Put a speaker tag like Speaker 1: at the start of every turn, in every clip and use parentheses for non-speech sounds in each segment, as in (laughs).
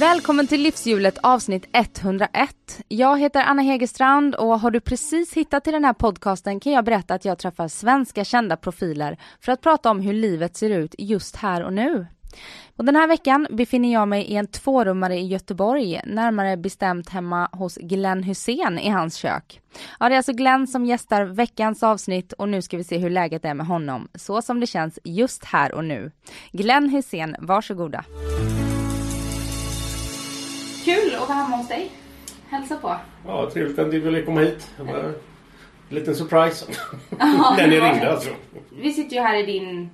Speaker 1: Välkommen till Livshjulet avsnitt 101. Jag heter Anna Hegerstrand och har du precis hittat till den här podcasten kan jag berätta att jag träffar svenska kända profiler för att prata om hur livet ser ut just här och nu. Och den här veckan befinner jag mig i en tvårummare i Göteborg, närmare bestämt hemma hos Glenn Hussein i hans kök. Ja, det är alltså Glenn som gästar veckans avsnitt och nu ska vi se hur läget är med honom, så som det känns just här och nu. Glenn Hussein, varsågoda. Mm att vara hemma hos dig. Hälsa på.
Speaker 2: Ja, trevligt att du ville komma hit. Det var en liten surprise.
Speaker 1: Ja, (laughs)
Speaker 2: När ni
Speaker 1: det
Speaker 2: ringde
Speaker 1: det.
Speaker 2: alltså.
Speaker 1: Vi sitter ju här i din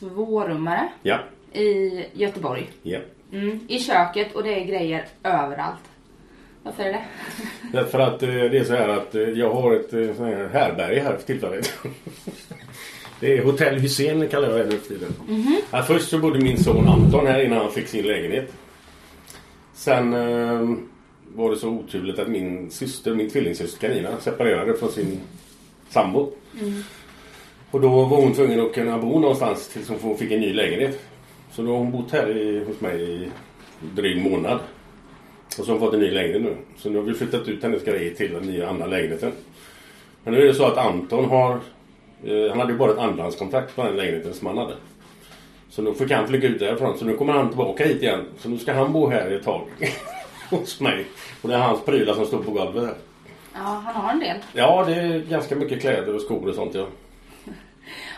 Speaker 1: tvårummare
Speaker 2: Ja,
Speaker 1: i Göteborg.
Speaker 2: ja.
Speaker 1: Mm, I köket och det är grejer överallt. Varför är det? (laughs)
Speaker 2: Därför att eh, det är så här att eh, jag har ett eh, härberge här för tillfället. (laughs) Det är Hotell Hussein kallar jag det nu för tiden. Ja, först så bodde min son Anton här innan han fick sin lägenhet. Sen eh, var det så oturligt att min syster, min tvillingsyster Carina separerade från sin sambo. Och då var hon tvungen att kunna bo någonstans tills hon fick en ny lägenhet. Så då har hon bott här i, hos mig i dryg månad. Och så har hon fått en ny lägenhet nu. Så nu har vi flyttat ut hennes grejer till den nya andra lägenheten. Men nu är det så att Anton har... Eh, han hade ju bara ett andrahandskontrakt på den lägenheten som han hade. Så nu fick han flytta ut därifrån. Så nu kommer han tillbaka hit igen. Så nu ska han bo här ett tag. (laughs) hos mig. Och det är hans prylar som står på golvet här.
Speaker 1: Ja, han har en del.
Speaker 2: Ja, det är ganska mycket kläder och skor och sånt ja. (laughs)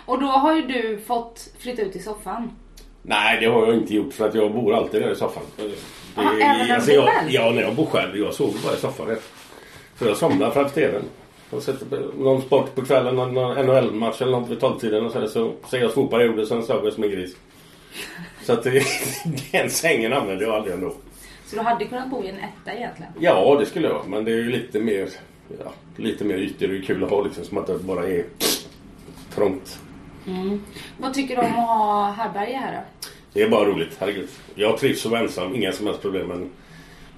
Speaker 1: Och då har ju du fått flytta ut i soffan.
Speaker 2: Nej, det har jag inte gjort för att jag bor alltid där i soffan. Det,
Speaker 1: Aha, även när du bor
Speaker 2: jag,
Speaker 1: själv?
Speaker 2: Ja, när jag bor själv. Jag sover bara i soffan. Så jag somnar framför TVn. Och sätter någon sport på kvällen, någon NHL-match eller något vid tolvtiden och så, så ser jag två gjorde sen sover jag som en gris. (laughs) Så att det- (laughs) den sängen använder jag aldrig ändå.
Speaker 1: Så du hade kunnat bo i en etta egentligen.
Speaker 2: Ja, det skulle jag. Men det är ju lite mer, ja, lite mer ytor. Det är kul att ha liksom. Som att det bara är trångt.
Speaker 1: Vad tycker du om att ha härbärge här då?
Speaker 2: Det är bara roligt, herregud. Jag trivs så ensam, inga som helst problem. Men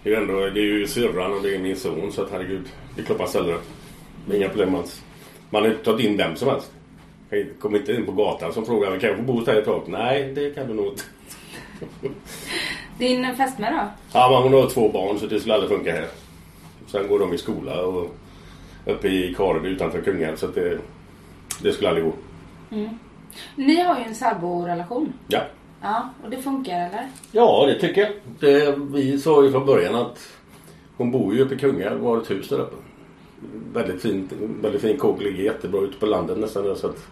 Speaker 2: det är ju ändå, det är ju syrran och det är min son så att herregud, det är klart man ställer upp. Är inga problem alls. Man har inte tagit in vem som helst. Kommer inte in på gatan som frågar kan jag få bo hos dig ett tag? Nej, det kan du nog inte. (laughs)
Speaker 1: Din fästmö då?
Speaker 2: Ja, men hon har två barn så det skulle aldrig funka här. Sen går de i skola och uppe i Kareby utanför Kungälv så att det, det skulle aldrig gå.
Speaker 1: Ni har ju en särborelation.
Speaker 2: Ja.
Speaker 1: Ja, och det funkar eller?
Speaker 2: Ja, det tycker jag. Det, vi sa ju från början att hon bor ju uppe i Kungälv och har ett hus där uppe. Väldigt fint, väldigt fin kåk, ligger jättebra ute på landet nästan. Så att,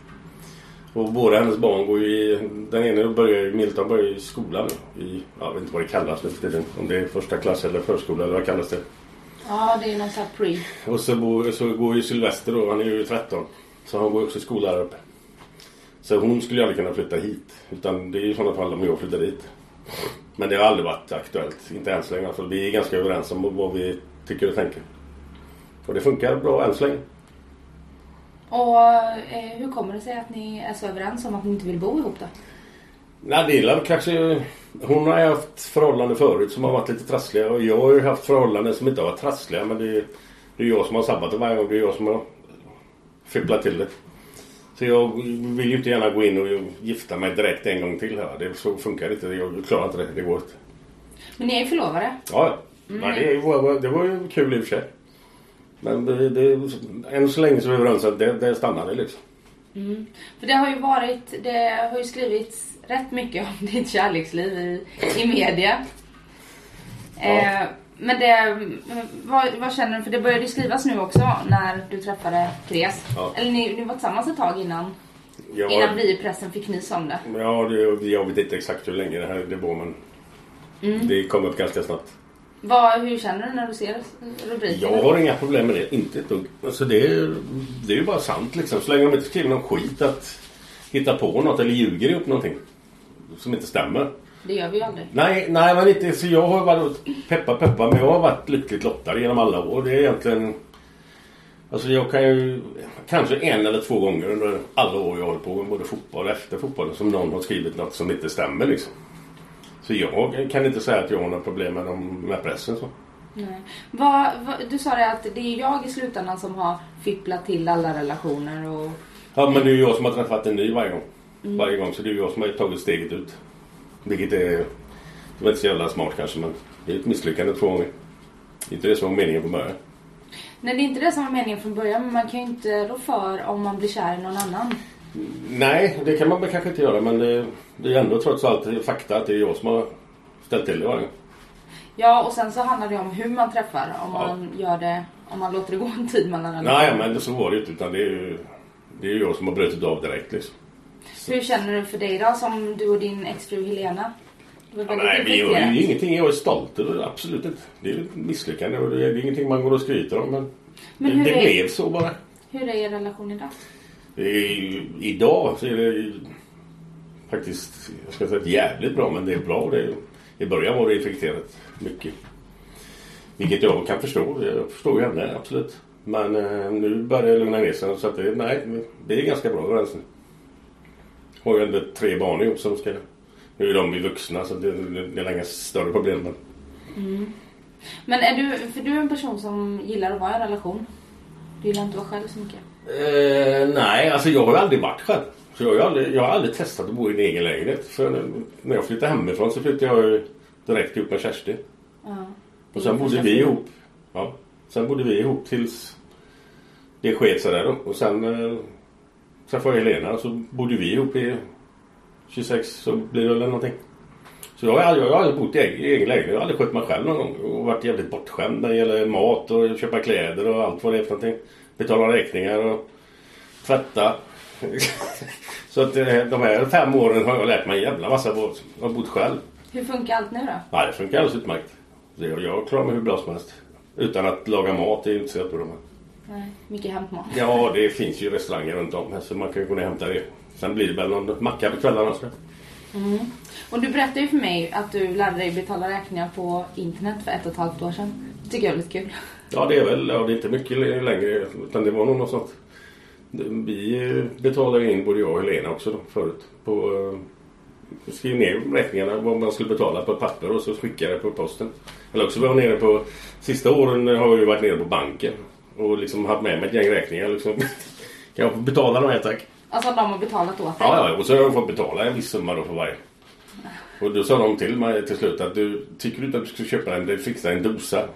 Speaker 2: och båda hennes barn går ju i, den ena börjar ju, Milton börjar i skolan. I, jag vet inte vad det kallas nu för tiden. Om det är första klass eller förskola eller vad kallas det.
Speaker 1: Ja, det är någon här pre.
Speaker 2: Och så, bor, så går ju Sylvester då, han är ju 13. Så han går också i skola här uppe. Så hon skulle ju aldrig kunna flytta hit. Utan det är i sådana fall om jag flyttar dit. Men det har aldrig varit aktuellt. Inte än så länge. Alltså, vi är ganska överens om vad vi tycker och tänker. Och det funkar bra än så länge.
Speaker 1: Och eh, hur kommer det sig att ni är så överens om att ni inte vill bo ihop då?
Speaker 2: Nej, det är kanske... Hon har ju haft förhållanden förut som har varit lite trassliga. Och jag har ju haft förhållanden som inte har varit trassliga. Men det är, det är jag som har sabbat det varje gång. Det är jag som har fipplat till det. Så jag vill ju inte gärna gå in och gifta mig direkt en gång till här. Det så funkar det inte. Jag klarar inte det. Det går inte.
Speaker 1: Men ni är ju förlovade.
Speaker 2: Ja, ja. Nej, det, var, det var ju kul i och för sig. Men det, det, än så länge så är vi överens att det, det stannar det liksom.
Speaker 1: För det har ju varit, det har ju skrivits rätt mycket om (laughs) ditt kärleksliv i, i media. Eh, men det, vad, vad känner du? För det började skrivas nu också när du träffade Therese.
Speaker 2: Ja.
Speaker 1: Eller ni, ni var tillsammans ett tag innan,
Speaker 2: Jag,
Speaker 1: innan vi i pressen fick nys om det.
Speaker 2: Ja, det, jag vet inte exakt hur länge det här det var men det kom upp ganska snabbt.
Speaker 1: Vad, hur känner du när du ser rubriken?
Speaker 2: Jag har inga problem med det. Inte ett dugg. Alltså det, är, det är ju bara sant liksom. Så länge de inte skriver någon skit att hitta på något eller ljuger ihop någonting som inte stämmer.
Speaker 1: Det gör vi ju aldrig.
Speaker 2: Nej, nej men inte så jag har varit peppa peppa men jag har varit lyckligt lottad genom alla år. Det är egentligen Alltså jag kan ju kanske en eller två gånger under alla år jag håller på med både fotboll och efter fotbollen som någon har skrivit något som inte stämmer liksom. Så jag kan inte säga att jag har några problem med, dem, med pressen så.
Speaker 1: Nej. Vad, vad, du sa det att det är jag i slutändan som har fipplat till alla relationer och...
Speaker 2: Ja men det är ju jag som har träffat en ny varje gång. Varje gång så det är ju jag som har tagit steget ut. Vilket är... Det var inte så jävla smart kanske men det är ett misslyckande två gånger. Det är inte det som var meningen från början.
Speaker 1: Nej, det är inte det som var meningen från början men man kan ju inte rå för om man blir kär i någon annan.
Speaker 2: Nej, det kan man väl kanske inte göra men det, det är ändå trots allt fakta att det är jag som har ställt till det varje.
Speaker 1: Ja, och sen så handlar det om hur man träffar. Om
Speaker 2: Ja.
Speaker 1: man gör det, om man låter det gå en tid mellan
Speaker 2: Nej,
Speaker 1: relationer.
Speaker 2: men så var det inte utan det är ju det är jag som har brutit av direkt liksom.
Speaker 1: Hur känner du för dig då, som du och din exfru Helena? Det
Speaker 2: Ja, nej, vi gör
Speaker 1: infekterat.
Speaker 2: ju ingenting jag är stolt över. Absolut inte. Det är ett misslyckande och det är ingenting man går och skryter om. Men,
Speaker 1: Men
Speaker 2: det, det
Speaker 1: är-
Speaker 2: blev så bara.
Speaker 1: Hur är er relation idag?
Speaker 2: Idag så är det ju faktiskt, jag ska säga jävligt bra men det är bra. Det är, I början var det infekterat mycket. Vilket jag kan förstå. Jag förstår ju henne absolut. Men eh, nu börjar det lugna ner sig så att det, nej, det är ganska bra överens nu. Har ju ändå tre barn ihop som ska... Nu är de ju vuxna så det, det, det är inga större problem. Men, mm.
Speaker 1: Men är du, för du är en person som gillar att vara i en relation. Du gillar inte att vara själv så mycket.
Speaker 2: Eh, nej, alltså jag har ju aldrig varit själv. Så jag har aldrig, jag har aldrig testat att bo i en egen lägenhet. För när jag flyttade hemifrån så flyttade jag ju direkt ihop med Kerstin.
Speaker 1: Ja.
Speaker 2: Och sen bodde vi ihop. Ja. Sen bodde vi ihop tills det sket sig där då. Och sen eh, träffade jag Helena och så bodde vi ihop i 26 så blir det väl någonting. Så jag har aldrig, jag har aldrig bott i egen, egen lägenhet. Jag har aldrig skött mig själv någon gång. Och varit jävligt bortskämd när det gäller mat och köpa kläder och allt vad det är för någonting. Betala räkningar och tvätta. så att eh, de här fem åren har jag lärt mig en jävla massa. Jag har bott själv.
Speaker 1: Hur funkar allt nu då?
Speaker 2: Ja, det funkar alldeles utmärkt. Jag, jag klarar mig hur bra som helst. Utan att laga mat, är ju inte så jättebra.
Speaker 1: Nej, mycket hämtmat.
Speaker 2: Ja, det finns ju restauranger runt om här så man kan ju gå ner och hämta det. Sen blir det väl någon macka på kvällarna. Så.
Speaker 1: Och du berättade ju för mig att du lärde dig betala räkningar på internet för ett och ett halvt år sedan. Det tycker jag är lite kul.
Speaker 2: Ja, det är väl, ja, det är inte mycket längre utan det var nog något sånt. Vi betalade in, både jag och Helena också då, förut. På, eh, skrev ner räkningarna, vad man skulle betala på ett papper och så skickade det på posten. Eller också var jag nere på, sista åren har jag ju varit nere på banken och liksom haft med mig ett gäng räkningar. Liksom. (laughs) Kan jag få betala de här tack?
Speaker 1: Alltså de har betalat åt dig.
Speaker 2: Ja, ja, och så har jag fått betala en viss summa då för varje. Och då sa de till mig till slut att du tycker du inte att du ska köpa en, fixa en dosa?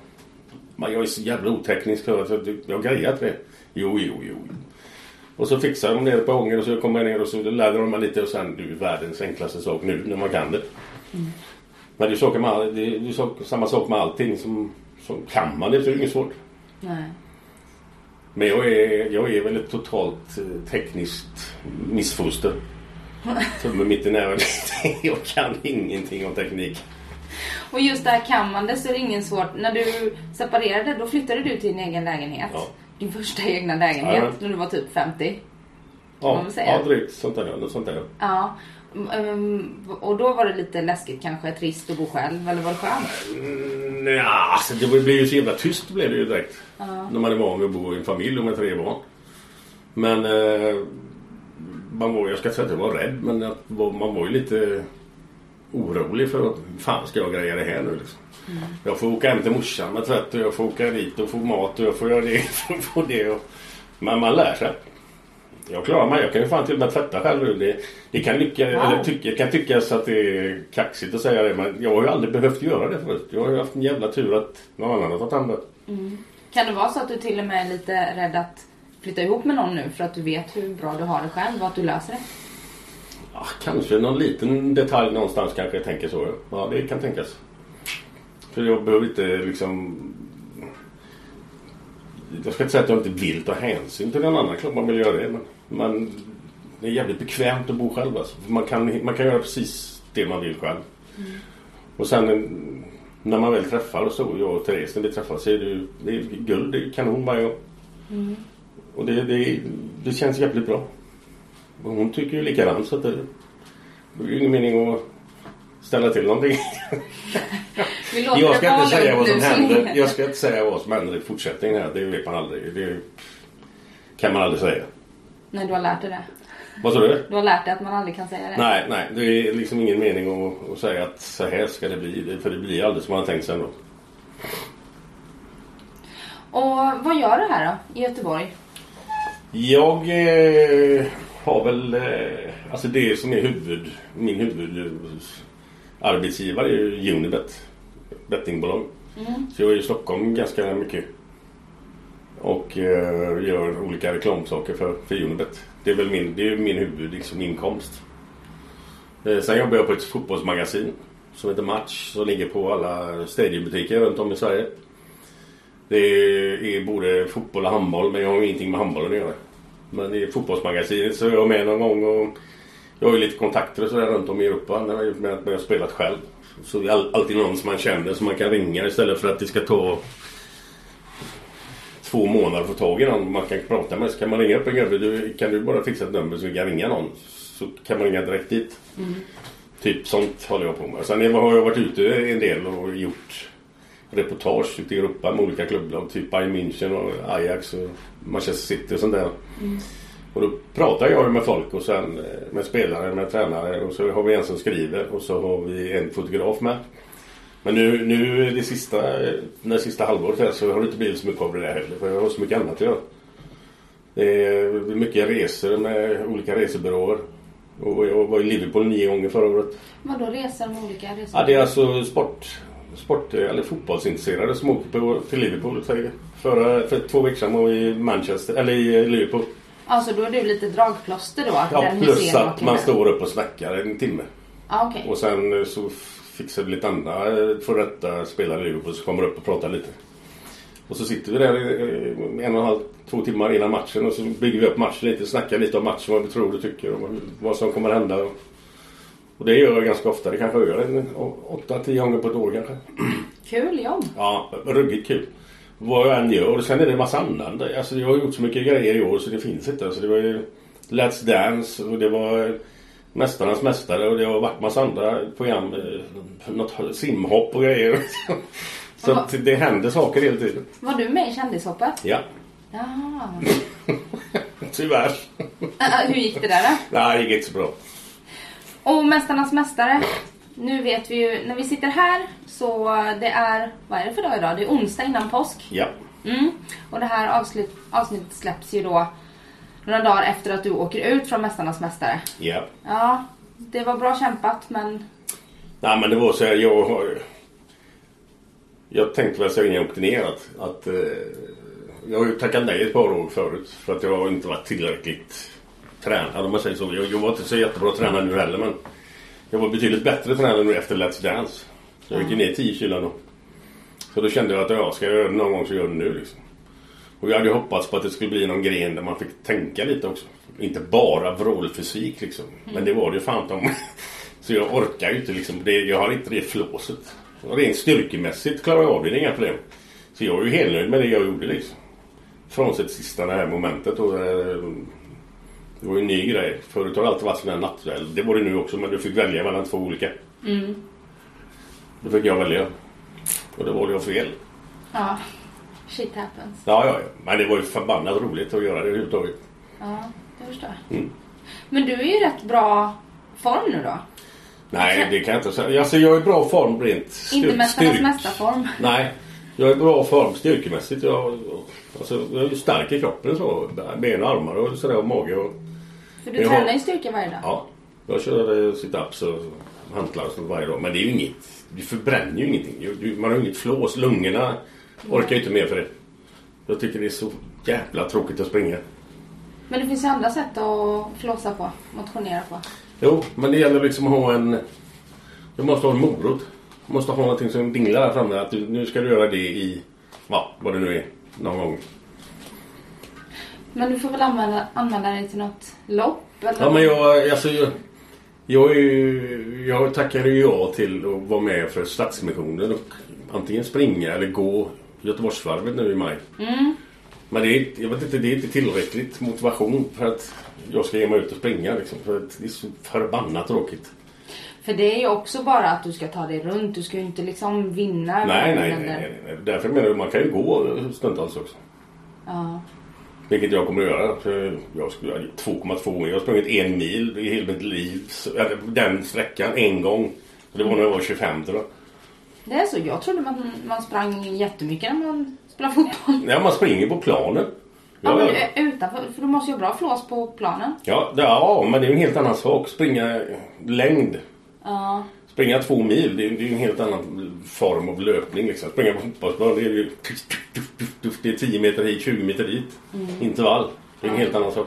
Speaker 2: Men jag är så jävla oteknisk för att jag, har grejat det. Jo, jo, jo. Och så fixade de det på ånger och så kom jag ner och så lärde de mig lite och sen du är världens enklaste sak nu när man kan det. Men det är, saker med, det är, det är samma sak med allting som, som kan man det så är det inget svårt.
Speaker 1: Nej.
Speaker 2: Men jag är, jag är väl ett totalt eh, tekniskt missfoster. (laughs) Tummen mitt i näven. (laughs) jag kan ingenting om teknik.
Speaker 1: Och just där kan man det så är det ingen svårt. När du separerade då flyttade du till din egen lägenhet.
Speaker 2: Ja.
Speaker 1: Din första egna lägenhet
Speaker 2: Ja.
Speaker 1: när du var typ 50.
Speaker 2: Ja, ja drygt sånt där. Något sånt där.
Speaker 1: Ja. Mm, Och då var det lite läskigt kanske, trist att bo själv. Eller var det skönt?
Speaker 2: Mm, ja, alltså det blir ju så jävla tyst blev det ju direkt. När man är van vid att bo i en familj och med tre barn. Men eh, man var, jag ska inte säga att jag var rädd men att man var ju lite orolig för att fan ska jag greja det här nu liksom. Jag får åka hem till morsan med tvätt och jag får åka dit och få mat och jag får göra det (laughs) och få det. Och, men man lär sig. Jag klarar mig. Jag kan ju fan till och med tvätta själv nu. Det, det kan, lycka,
Speaker 1: Wow.
Speaker 2: eller tycka, kan tyckas att det är kaxigt att säga det men jag har ju aldrig behövt göra det förut. Jag har ju haft en jävla tur att någon annan har tagit hand om det.
Speaker 1: Kan det vara så att du till och med är lite rädd att flytta ihop med någon nu för att du vet hur bra du har det själv och att du löser det?
Speaker 2: Ja, kanske någon liten detalj någonstans kanske jag tänker så. ja. Det kan tänkas. För jag behöver inte liksom... Jag ska inte säga att jag inte vill ta hänsyn till någon annan. Klart man vill göra det. Men, men det är jävligt bekvämt att bo själv alltså. Man, kan, man kan göra precis det man vill själv. Och sen eh, när man väl träffar och så, jag och Therese när vi träffas så är det ju det är guld, det är kanon varje gång. Och det, det, det känns jävligt bra. Hon tycker ju likadant så att det, det är ju ingen mening att ställa till någonting. (laughs) Jag ska inte säga vad som händer. Jag ska inte säga vad som händer i fortsättningen här. Det vet man aldrig. Det kan man aldrig säga.
Speaker 1: Nej, du har lärt dig det.
Speaker 2: Vad sa du?
Speaker 1: Du har lärt dig att man aldrig kan säga det.
Speaker 2: Nej, nej. Det är liksom ingen mening att, att säga att så här ska det bli. För det blir aldrig som man har tänkt sig ändå.
Speaker 1: Och vad gör du här då, i Göteborg?
Speaker 2: Jag eh, har väl... Eh, alltså det som är huvud... Min huvudarbetsgivare är ju Unibet. Bettingbolag. Så jag är i Stockholm ganska mycket. Och eh, gör olika reklamsaker för, för Unibet. Det är väl min, det är min huvud, liksom inkomst. Eh, sen jobbar jag på ett fotbollsmagasin som heter Match som ligger på alla stadiumbutiker runt om i Sverige. Det är både fotboll och handboll men jag har ingenting med handbollen att göra. Men i fotbollsmagasinet så är jag med någon gång och jag har ju lite kontakter och sådär runt om i Europa när jag, när jag har spelat själv. Så det är all, alltid någon som man känner som man kan ringa istället för att det ska ta två månader att få tag i någon man kan prata med. Så kan man ringa upp en gubbe. Du, kan du bara fixa ett nummer så vi kan ringa någon? Så kan man ringa direkt dit. Typ sånt håller jag på med. Sen har jag varit ute en del och gjort reportage ute i Europa med olika klubblag. Typ Bayern München och Ajax och Manchester City och sånt där. Och då pratar jag med folk och sen eh, med spelare, med tränare och så har vi en som skriver och så har vi en fotograf med. Men nu, nu det sista, det sista halvåret här så har det inte blivit så mycket av det där heller för jag har så mycket annat att göra. Det är mycket resor med olika resebyråer. Och jag var i Liverpool nio gånger förra året.
Speaker 1: Vadå resor med olika resor?
Speaker 2: Ja, det är alltså sport, sport eller fotbollsintresserade som åker på, till Liverpool. säger. Förra, för två veckor sedan var vi i Manchester, eller i Liverpool.
Speaker 1: Alltså då är du lite dragplåster då?
Speaker 2: Ja, plus att man står upp och snackar en timme.
Speaker 1: Ja, okej.
Speaker 2: Och sen eh, så fixar vi lite andra eh, för detta spelare i Liverpool som kommer upp och pratar lite. Och så sitter vi där eh, en och en halv, två timmar innan matchen och så bygger vi upp matchen lite, snackar lite om matchen, vad vi tror och tycker och vad som kommer hända. Och det gör jag ganska ofta. Det kanske jag gör en å- åtta, tio gånger på ett år kanske.
Speaker 1: Kul jobb.
Speaker 2: Ja, ruggigt kul. Vad jag än gör. Sen är det en massa annat. Alltså jag har gjort så mycket grejer i år så det finns inte. Alltså det var ju Let's Dance och det var Mästarnas Mästare och det har varit massa andra program. eh, Något simhopp och grejer. (laughs) Så att det händer saker hela tiden.
Speaker 1: Var du med i Kändishoppet?
Speaker 2: Ja,
Speaker 1: Jaha. (laughs)
Speaker 2: tyvärr.
Speaker 1: Hur gick det där då?
Speaker 2: Nej, det gick inte så bra.
Speaker 1: Och Mästarnas Mästare. Nu vet vi ju, när vi sitter här så det är, vad är det för dag idag? Det är onsdag innan påsk.
Speaker 2: Ja.
Speaker 1: Mm. Och det här avslut, avsnittet släpps ju då några dagar efter att du åker ut från Mästarnas Mästare.
Speaker 2: Ja.
Speaker 1: Ja, det var bra kämpat men
Speaker 2: Nej men det var så här, jag har... Jag tänkte väl så innan jag åkte ner att... att eh, jag har ju tackat nej ett par år förut för att jag inte varit tillräckligt tränad om man säger så. Jag, jag var inte så jättebra tränad nu heller men jag var betydligt bättre tränad nu efter Let's Dance. Så jag gick ju ner 10 kilo då. Så då kände jag att jag ska jag göra det någon gång så gör jag det nu liksom. Och jag hade ju hoppats på att det skulle bli någon gren där man fick tänka lite också. Inte bara vrålfysik liksom. Men det var det ju fan om. (laughs) Så jag orkar ju inte liksom. Det, jag har inte det flåset. Rent styrkemässigt klarar jag av det, det är inga problem. Så jag är ju helnöjd med det jag gjorde liksom. Frånsett sista det här momentet och det var ju en ny grej. Förut har det alltid varit sån här nattduell. Det var det nu också men du fick välja mellan två olika. Då fick jag välja. Och då var det jag fel.
Speaker 1: ja, shit happens.
Speaker 2: Ja, ja, ja. Men det var ju förbannat roligt att göra det överhuvudtaget.
Speaker 1: Ja, det förstår jag.
Speaker 2: Mm.
Speaker 1: Men du är ju rätt bra form nu då?
Speaker 2: Nej, det kan jag inte säga. Alltså jag är i bra form rent styr-
Speaker 1: Inte Mästarnas Mästarform.
Speaker 2: Nej, jag är i bra form styrkemässigt. Jag, alltså, jag är stark i kroppen så. Ben och armar och sådär och mage och...
Speaker 1: För du tränar ju styrka varje dag.
Speaker 2: Ja, jag kör sit-ups och hantlar och sånt varje dag. Men det är ju inget... Du förbränner ju ingenting. Man har ju inget flås. Lungorna orkar ju inte mer för det. Jag tycker det är så jävla tråkigt att springa.
Speaker 1: Men det finns ju andra sätt att flåsa på, motionera på.
Speaker 2: Jo, men det gäller liksom att ha en... Du måste ha en morot. Måste ha någonting som dinglar där framme. Att du, nu ska du göra det i... Ja, vad det nu är. Någon gång.
Speaker 1: Men du får väl använda, använda dig till något lopp? Eller?
Speaker 2: Ja, men jag... Alltså, jag, jag, är ju, jag tackade ju ja till att vara med för Stadsmissionen och antingen springa eller gå Göteborgsvarvet nu i maj. Men det är, jag vet inte, det är inte tillräckligt motivation för att jag ska ge mig ut och springa. Liksom, för det är så förbannat tråkigt.
Speaker 1: För det är ju också bara att du ska ta dig runt. Du ska ju inte liksom vinna.
Speaker 2: Nej, nej, nej, nej, nej. Därför menar jag man kan ju gå stundtals också.
Speaker 1: Ja.
Speaker 2: Vilket jag kommer att göra. För jag skulle göra 2,2 mil. Jag har sprungit en mil i hela mitt liv. Den sträckan en gång. Det var när jag var 25 tror jag.
Speaker 1: Det är så. Jag trodde man, man sprang jättemycket när man spelade fotboll.
Speaker 2: Ja, man springer på planen.
Speaker 1: Ja,
Speaker 2: Ja,
Speaker 1: men ö- utanför. För du måste ju ha bra flås på planen.
Speaker 2: Ja, ja, men det är en helt annan sak. Springa längd.
Speaker 1: Ja.
Speaker 2: Springa två mil, det är, det är en helt annan form av löpning. Liksom. Springa på fotbollsplan, det är ju... Det är 10 meter hit, 20 meter dit. Intervall. Det är en helt annan sak.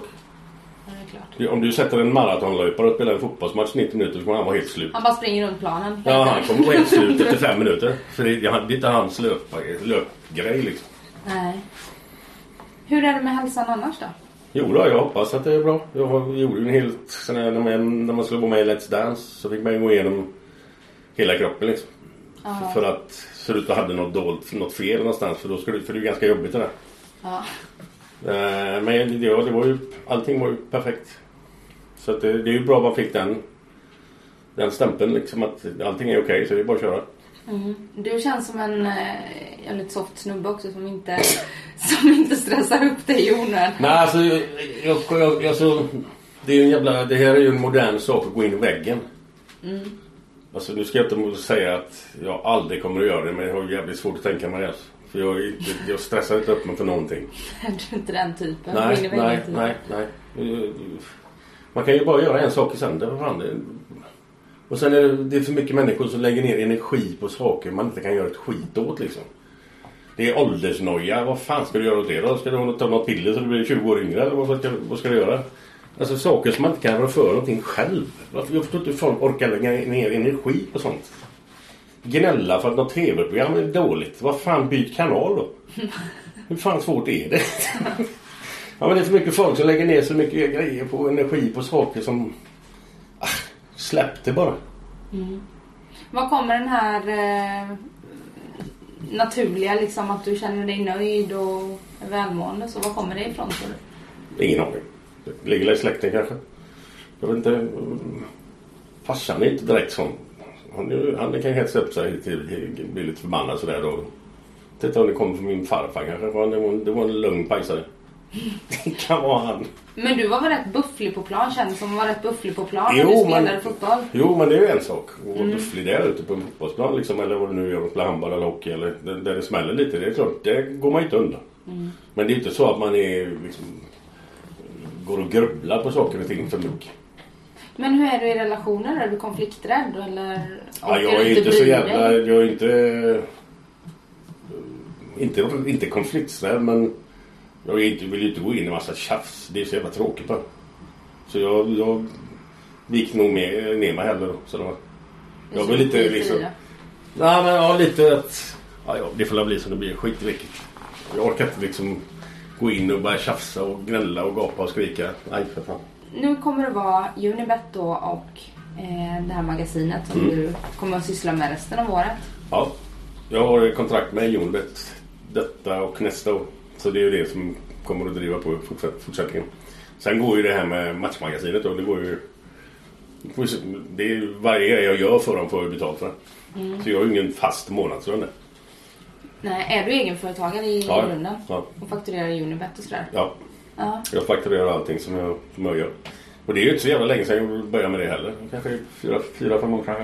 Speaker 1: Ja,
Speaker 2: Om du sätter en maratonlöpare och spelar en fotbollsmatch 90 minuter så kommer han vara helt slut.
Speaker 1: Han bara springer runt planen.
Speaker 2: Ja, han kommer vara helt slut efter fem minuter. För det, det är inte hans löp, löpgrej liksom.
Speaker 1: Nej. Hur är det med hälsan annars då?
Speaker 2: Jo då, jag hoppas att det är bra. Jag gjorde ju en helt... Här, när, man, när man skulle vara med i Let's Dance så fick man ju gå igenom hela kroppen liksom.
Speaker 1: Ja.
Speaker 2: För att se ut att hade något dolt, något fel någonstans. För, då skulle, för det är ju ganska jobbigt det där.
Speaker 1: Ja.
Speaker 2: Eh, Men ja, det var ju, allting var ju perfekt. Så det, det är ju bra att man fick den, den stämpeln liksom att allting är okej så det är bara att köra.
Speaker 1: Mm. Du känns som en eh, väldigt soft snubbe också som inte, som inte stressar upp dig i onödan.
Speaker 2: Nej alltså, jag, jag, alltså det, är en jävla, det här är ju en modern sak att gå in i väggen. Alltså nu ska jag inte säga att jag aldrig kommer att göra det men jag har jävligt svårt att tänka mig det. Alltså. För jag, inte, jag stressar inte upp mig för någonting. (laughs)
Speaker 1: Är du inte den typen?
Speaker 2: Nej, nej,
Speaker 1: typ.
Speaker 2: nej, nej. Man kan ju bara göra en sak i sänder. Och sen är det, det är för mycket människor som lägger ner energi på saker man inte kan göra ett skit åt liksom. Det är åldersnoja. Vad fan ska du göra åt det då? Ska du ta något piller så du blir 20 år yngre? Eller vad ska, vad ska du göra? Alltså saker som man inte kan rå för någonting själv. Jag förstår inte hur folk orkar lägga ner energi på sånt. Gnälla för att något tv-program är dåligt. Vad fan, byt kanal då. Hur fan svårt är det? Ja men det är för mycket folk som lägger ner så mycket grejer på energi på saker som... Ah, släpp det bara. Mm.
Speaker 1: Var kommer den här eh, naturliga liksom att du känner dig nöjd och välmående? Så var kommer det ifrån tror du?
Speaker 2: Ingen aning. Det ligger i släkten kanske. Jag vet inte. Farsan är inte direkt sån. Han, han kan hetsa upp sig till bli lite förbannad sådär då. Titta om det kommer från min farfar kanske. Det var en, det var en lugn pajsare. Det kan vara han.
Speaker 1: Men du var väl rätt bufflig på plan? Kändes som vara rätt bufflig på plan när
Speaker 2: Jo,
Speaker 1: du spelade
Speaker 2: men-
Speaker 1: fotboll.
Speaker 2: Jo men det är ju en sak. Att vara bufflig där ute på en fotbollsplan liksom. Eller vad du nu gör. Spela handboll eller hockey. Eller där det smäller lite. Det är klart. Det går man inte undan. Men det är inte så att man är liksom går och grubblar på saker och ting för mycket.
Speaker 1: Men hur är du i relationer? Är du konflikträdd eller
Speaker 2: Ja, jag är inte så
Speaker 1: bry
Speaker 2: jävla... Jag är inte... Inte, inte konflikträdd men jag inte, vill ju inte gå in i massa tjafs. Det är så jävla tråkigt bara. Så jag, jag gick nog med, ner mig heller då. Så det var, jag vill lite
Speaker 1: Fy
Speaker 2: liksom... Nej men ja, lite att... Ja, ja, det får väl bli som det blir. Skit i vilket. Jag orkar inte liksom gå in och börja tjafsa och gnälla och gapa och skrika. Nej för fan.
Speaker 1: Nu kommer det vara Unibet då och eh, det här magasinet som
Speaker 2: Mm.
Speaker 1: du kommer att syssla med resten av året.
Speaker 2: Ja. Jag har kontrakt med Unibet detta och nästa år. Så det är ju det som kommer att driva på fortsätt- fortsättningen. Sen går ju det här med matchmagasinet då. Det går ju... Det är varje grej jag gör för dem får jag betalt för. Så jag har ju ingen fast månadslön där.
Speaker 1: Nej, är du egenföretagare i
Speaker 2: Ja.
Speaker 1: grunden?
Speaker 2: Ja.
Speaker 1: Och fakturerar Unibet och sådär?
Speaker 2: Ja.
Speaker 1: Ja.
Speaker 2: Jag fakturerar allting som jag, som jag gör. Och det är ju inte så jävla länge sedan jag började med det heller. Kanske fyra, fyra fem år kanske.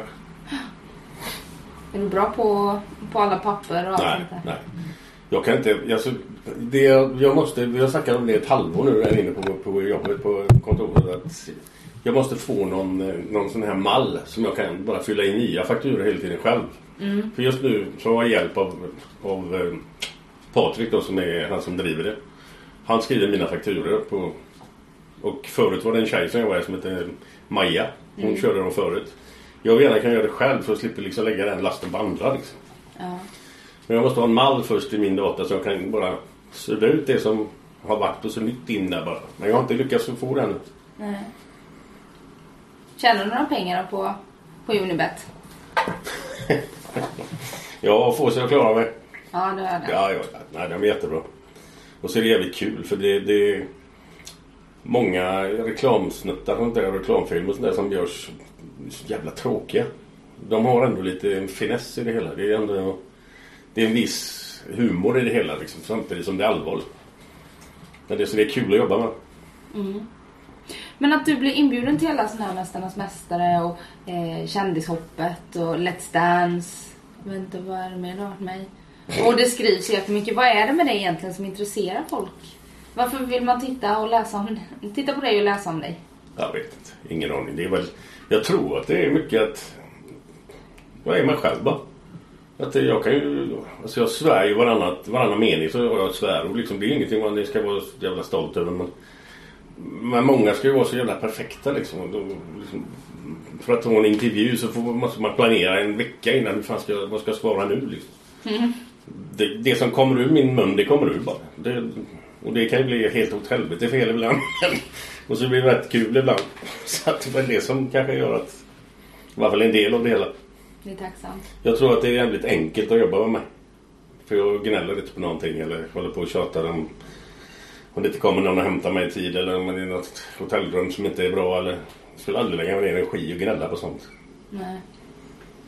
Speaker 1: Är du bra på, på alla papper och allt
Speaker 2: Nej,
Speaker 1: sånt där?
Speaker 2: nej. Jag kan inte... Alltså, det, jag måste... Vi har snackat om det ett halvår nu där inne på, på jobbet på kontoret. Att jag måste få någon, eh, någon sån här mall som jag kan bara fylla i nya fakturor hela tiden själv. För just nu så har jag hjälp av, av eh, Patrik då som är han som driver det. Han skriver mina fakturor på... Och förut var det en tjej som jag var som hette Maja. Hon körde dem förut. Jag vill gärna kan göra det själv för att slippa liksom lägga den lasten på andra. Liksom.
Speaker 1: Ja.
Speaker 2: Men jag måste ha en mall först i min data så jag kan bara sudda ut det som har varit och så nytt in där bara. Men jag har inte lyckats få den.
Speaker 1: Nej. Tjänar du några pengar på, på Unibet? (laughs)
Speaker 2: Jag får så jag klarar mig.
Speaker 1: Ja, det är det.
Speaker 2: Ja, ja, nej, de är jättebra. Och så är det jävligt kul för det, det många reklamsnuttar och sånt där, reklamfilmer och sånt där som görs så jävla tråkiga. De har ändå lite finess i det hela. Det är ändå det är en viss humor i det hela liksom, samtidigt som det är allvar. Men det, är så det är kul att jobba med.
Speaker 1: Men att du blir inbjuden till alla sådana här Mästarnas Mästare och eh, Kändishoppet och Let's Dance. Jag vet inte vad är det mer du har med i? Och det skrivs jättemycket. Vad är det med dig egentligen som intresserar folk? Varför vill man titta och läsa om Titta på dig och läsa om dig?
Speaker 2: Jag vet inte. Ingen aning. Det är väl, jag tror att det är mycket att... Vad är man själv bara? Att jag kan ju... Alltså jag svär ju varannat, varannan mening så har jag ett svärord. Liksom, det är ingenting man ska vara så jävla stolt över. Men, men många ska ju vara så jävla perfekta liksom. Då, liksom för att ha en intervju så får, måste man planera en vecka innan. Hur fan ska jag, vad ska jag svara nu liksom? Det, det som kommer ur min mun, det kommer ur bara. Det, och det kan ju bli helt åt helvete fel ibland. (laughs) och så blir det rätt kul ibland. (laughs) Så att det är det som kanske gör att... I alla fall en del av det hela.
Speaker 1: Det är tacksamt.
Speaker 2: Jag tror att det är jävligt enkelt att jobba med mig. För jag gnäller inte på någonting eller håller på och tjatar om... Om det inte kommer någon och hämtar mig i tid eller om det är något hotellrum som inte är bra eller... Jag skulle aldrig lägga ner energi och gnälla på sånt.
Speaker 1: Nej.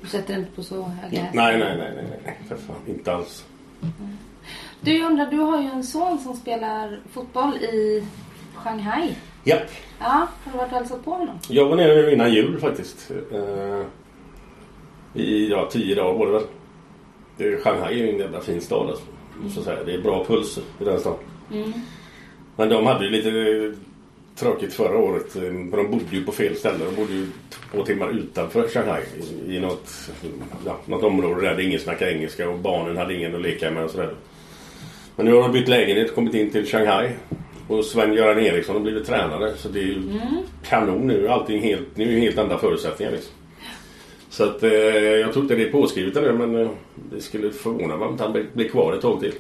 Speaker 1: Du sätter inte på så höga hästar.
Speaker 2: Nej, nej, nej, nej, nej. För fan, inte alls.
Speaker 1: Du, jag undrar, du har ju en son som spelar fotboll i Shanghai.
Speaker 2: Japp.
Speaker 1: Ja, har du varit och hälsat på honom?
Speaker 2: Jag var nere nu innan jul faktiskt. I ja, tio dagar var det väl. Shanghai är ju en jävla fin stad alltså. måste jag säga. Det är bra puls i den stan. Men de hade ju lite tråkigt förra året. För de bodde ju på fel ställe. De bodde ju två timmar utanför Shanghai. I, i något, ja, något område där ingen snackar engelska och barnen hade ingen att leka med och sådär. Men nu har de bytt lägenhet och kommit in till Shanghai. Och Sven-Göran Eriksson har blivit tränare. Så det är ju kanon nu. Allting helt, nu är helt andra förutsättningar liksom. Så att eh, jag tror inte det är påskrivet där men eh, det skulle förvåna mig om han blir- blir kvar ett tag till.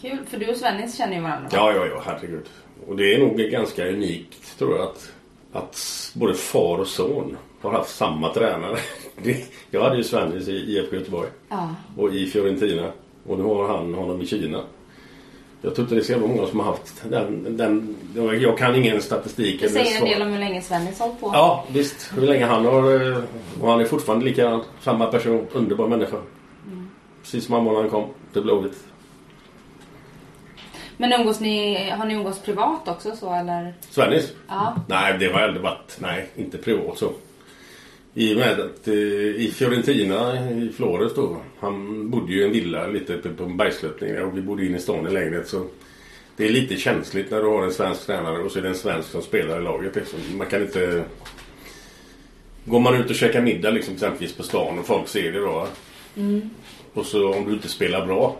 Speaker 1: Kul, för du och Svennis känner ju varandra.
Speaker 2: Ja, ja, ja, herregud. Och det är nog ganska unikt tror jag att, att både far och son har haft samma tränare. (laughs) Jag hade ju Svennis i IFK Göteborg
Speaker 1: Ja.
Speaker 2: och i Fiorentina. Och nu har han honom i Kina. Jag tror inte det är så många som har haft den... den jag kan ingen statistik.
Speaker 1: Det säger en del om hur länge Svennis hållit på.
Speaker 2: Ja, visst. Hur länge han har... eh, Och han är fortfarande lika samma person. Underbar människa. Precis som han var när han kom till Blåvitt.
Speaker 1: Men umgås ni, har ni umgås privat också så eller?
Speaker 2: Svennis?
Speaker 1: Ja.
Speaker 2: Nej, det har aldrig varit... Nej, inte privat så. I och med att eh, i Fiorentina i Flores då. Han bodde ju i en villa lite på på en bergssluttning och vi bodde in i stan i lägenhet så. Det är lite känsligt när du har en svensk tränare och så är det en svensk som spelar i laget. Liksom. Man kan inte... Går man ut och käkar middag liksom exempelvis på stan och folk ser det då. Och så om du inte spelar bra.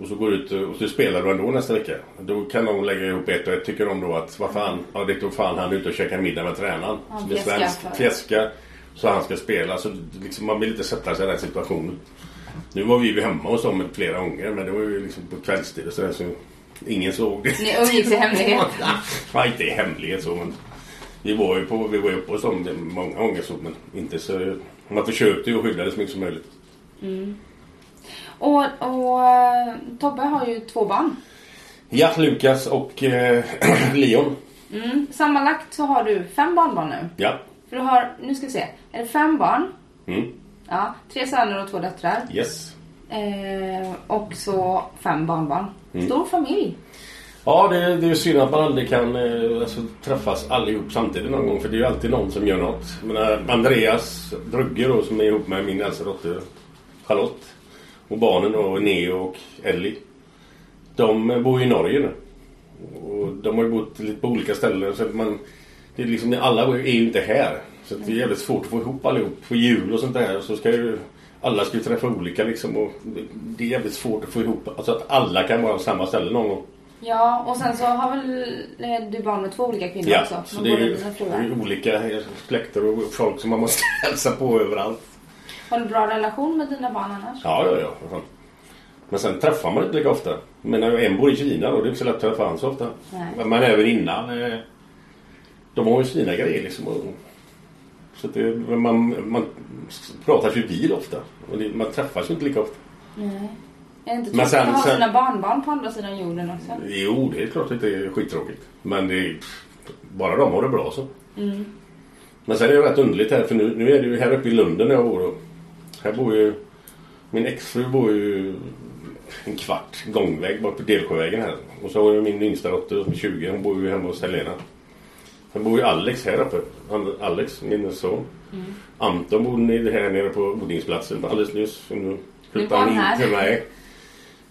Speaker 2: Och så går du ut och så spelar du ändå nästa vecka. Då kan de lägga ihop ett och ett. Tycker de då att vad fan, ja det tog fan han ute och käkar middag med tränaren.
Speaker 1: Ja,
Speaker 2: som är svensk. Fjäskar. Så han ska spela. Så liksom, man vill inte sätta sig i den situationen. Nu var vi ju hemma hos dem flera gånger. Men det var ju liksom på kvällstid och sådär. Så ingen såg det.
Speaker 1: Ni umgicks i hemlighet? (laughs)
Speaker 2: Ja, inte i hemlighet så men vi var ju på, vi var uppe hos dem många gånger så men inte så... Man försökte ju skydda det så mycket som möjligt.
Speaker 1: Och, och eh, Tobbe har ju två barn.
Speaker 2: Ja, Lukas och eh, (clears throat) Leon.
Speaker 1: Mm. Sammanlagt så har du fem barnbarn nu.
Speaker 2: Ja.
Speaker 1: För du har, nu ska vi se, är det fem barn?
Speaker 2: Mm.
Speaker 1: Ja, tre söner och två döttrar.
Speaker 2: Yes.
Speaker 1: Eh, och så fem barnbarn.
Speaker 2: Mm.
Speaker 1: Stor familj.
Speaker 2: Ja, det, är ju synd att man aldrig kan eh, alltså, träffas allihop samtidigt någon gång. För det är ju alltid någon som gör något. Jag menar, Andreas Drugge då, som är ihop med min äldsta dotter Charlotte. Och barnen då, Neo och Ellie. De eh, bor ju i Norge nu. Och de har ju bott lite på olika ställen. Så att man, det är liksom, alla är ju inte här. Så det är jävligt svårt att få ihop allihop på jul och sånt där. Så ska ju, alla ska ju träffa olika liksom. Och det- är jävligt svårt att få ihop. Alltså att alla kan vara på samma ställe någon gång.
Speaker 1: Ja, och sen så har väl eh, du barn med två olika kvinnor
Speaker 2: Ja,
Speaker 1: också.
Speaker 2: så
Speaker 1: med
Speaker 2: det är, ju, det är olika släkter och folk som man måste (laughs) hälsa på överallt.
Speaker 1: Har du bra relation med dina barn annars?
Speaker 2: Ja, ja, ja. Men sen träffar man inte lika ofta. Men en bor i Kina då, det är inte så lätt att träffa han så ofta.
Speaker 1: Nej.
Speaker 2: Men även innan. eh, De har ju sina grejer liksom. och- Så det, man, man pratar ju bil ofta. Och det, man träffas ju inte lika ofta.
Speaker 1: Nej. Är det inte
Speaker 2: Men
Speaker 1: tråkigt
Speaker 2: sen-
Speaker 1: att ha
Speaker 2: sen-
Speaker 1: sina barnbarn på andra sidan jorden också?
Speaker 2: Jo, det är klart att det är skittråkigt. Men det är, bara de har det bra så. Men sen är det rätt underligt här för nu, nu är det ju här uppe i Lunden där jag bor. Här bor ju min exfru bor ju en kvart gångväg bort på Delsjövägen här. Och så har jag min yngsta dotter som är 20. Hon bor ju hemma hos Helena. Sen bor ju Alex här uppe. Han, Alex, min son. Anton bor nere- här nere på odlingsplatsen alldeles nyss. Nu flyttar han in till mig.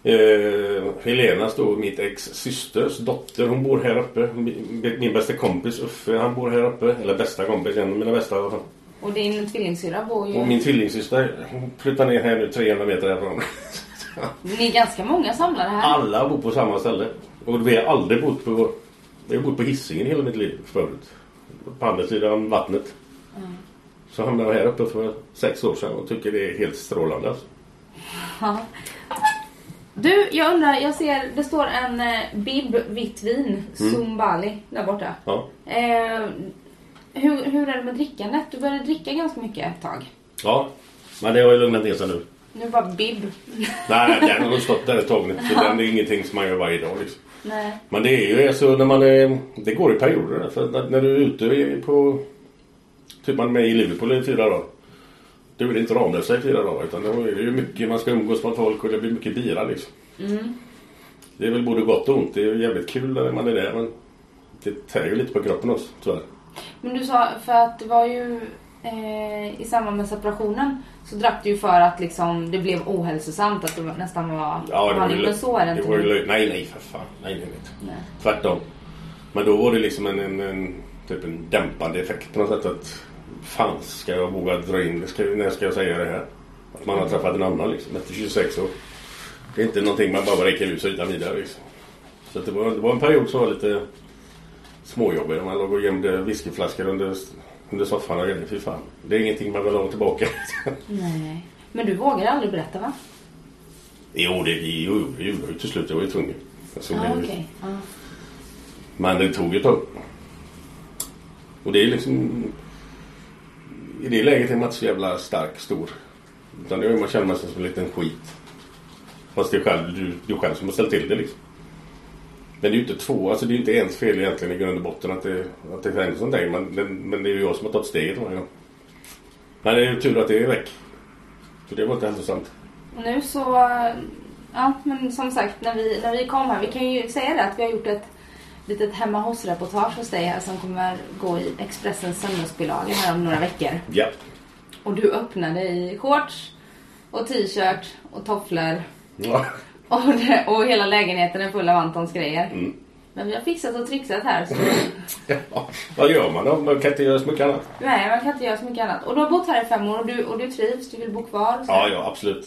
Speaker 2: Eh, Helena står mitt ex systers dotter. Hon bor här uppe. Min min bästa kompis Uffe han bor här uppe. Eller bästa kompis, en av mina bästa i alla fall.
Speaker 1: Och din tvillingsyrra bor ju...
Speaker 2: Och min tvillingsyster hon flyttar ner här nu 300 meter härifrån. (laughs)
Speaker 1: Ni är ganska många samlare här.
Speaker 2: Alla bor på samma ställe. Och vi har aldrig bott på... Vi har bott på Hisingen hela mitt liv förut. På andra sidan vattnet. Så hamnade jag här uppe för sex år sedan och tycker det är helt strålande. Alltså.
Speaker 1: Ja. Du, jag undrar, jag ser det står en eh, Bib vitt vin, Zumbali, där borta.
Speaker 2: Ja.
Speaker 1: Eh, hur, hur är det med drickandet? Du började dricka ganska mycket ett tag.
Speaker 2: ja, men det har ju lugnat ner sig nu.
Speaker 1: Nu bara Bib.
Speaker 2: Nej, den har stått där ett tag nu. Så den är ingenting som man gör varje dag liksom.
Speaker 1: Nej.
Speaker 2: Men det är ju alltså när man är, Det går i perioder. För när, när du är ute på... Typ man är med i Liverpool i fyra dagar. Då är det inte Ramlösa i fyra dagar. Utan då är det ju mycket, man ska umgås med folk och det blir mycket bira liksom. Det är väl både gott och ont. Det är ju jävligt kul när man är där. Men det tär ju lite på kroppen också tyvärr.
Speaker 1: Men du sa, för att det var ju eh, i samband med separationen så drack du ju för att liksom det blev ohälsosamt, att var- nästan var
Speaker 2: Ja, det var ju.
Speaker 1: Men så är det
Speaker 2: det
Speaker 1: inte
Speaker 2: var ju Nej, nej för fan. Nej, nej, nej.
Speaker 1: Nej.
Speaker 2: Tvärtom. Men då var det liksom en, en, en, typ en dämpande effekt på något sätt. Att fan ska jag våga dra in, ska, när ska jag säga det här? Att man har träffat en annan liksom efter 26 år. Det är inte någonting man bara räcker ut sig utan vidare liksom. Så det, var, det var en period som var lite småjobbig. Man låg och gömde whiskyflaskor under, under soffan och grejer. Fy fan. Det är ingenting man vill ha tillbaka. (laughs)
Speaker 1: Nej. Men du vågar aldrig berätta va?
Speaker 2: jo, det jo, det gjorde jag ju till slut. Jag var ju tvungen. Alltså, det-
Speaker 1: okej. Ja.
Speaker 2: Men det tog ett tag. Och det är liksom... I det läget är man inte så jävla stark, stor. Utan det är man känner sig som en liten skit. Fast det är själv, du, du själv som har ställt till det liksom. Men det är ju inte två, alltså det är ju inte ens fel egentligen i grund och botten att det, att det händer sånt där. Men, men, det är ju jag som har tagit steget varje gång. Men det är ju tur att det är väck. För det var inte hälsosamt.
Speaker 1: Nu så, ja men som sagt när vi, när vi kom här, vi kan ju säga det att vi har gjort ett litet hemma hos-reportage hos dig här som kommer gå i Expressens söndagsbilaga här om några veckor.
Speaker 2: Ja.
Speaker 1: Och du öppnade i shorts och t-shirt och tofflor
Speaker 2: ja.
Speaker 1: Och, det, och hela lägenheten är full av Antons grejer.
Speaker 2: Mm.
Speaker 1: Men vi har fixat och trixat här så
Speaker 2: ja. Vad gör man då? Man kan inte göra så mycket annat.
Speaker 1: nej, man kan inte göra så mycket annat. Och du har bott här i fem år och du, och du trivs, du vill bo kvar. Så.
Speaker 2: Ja, ja absolut.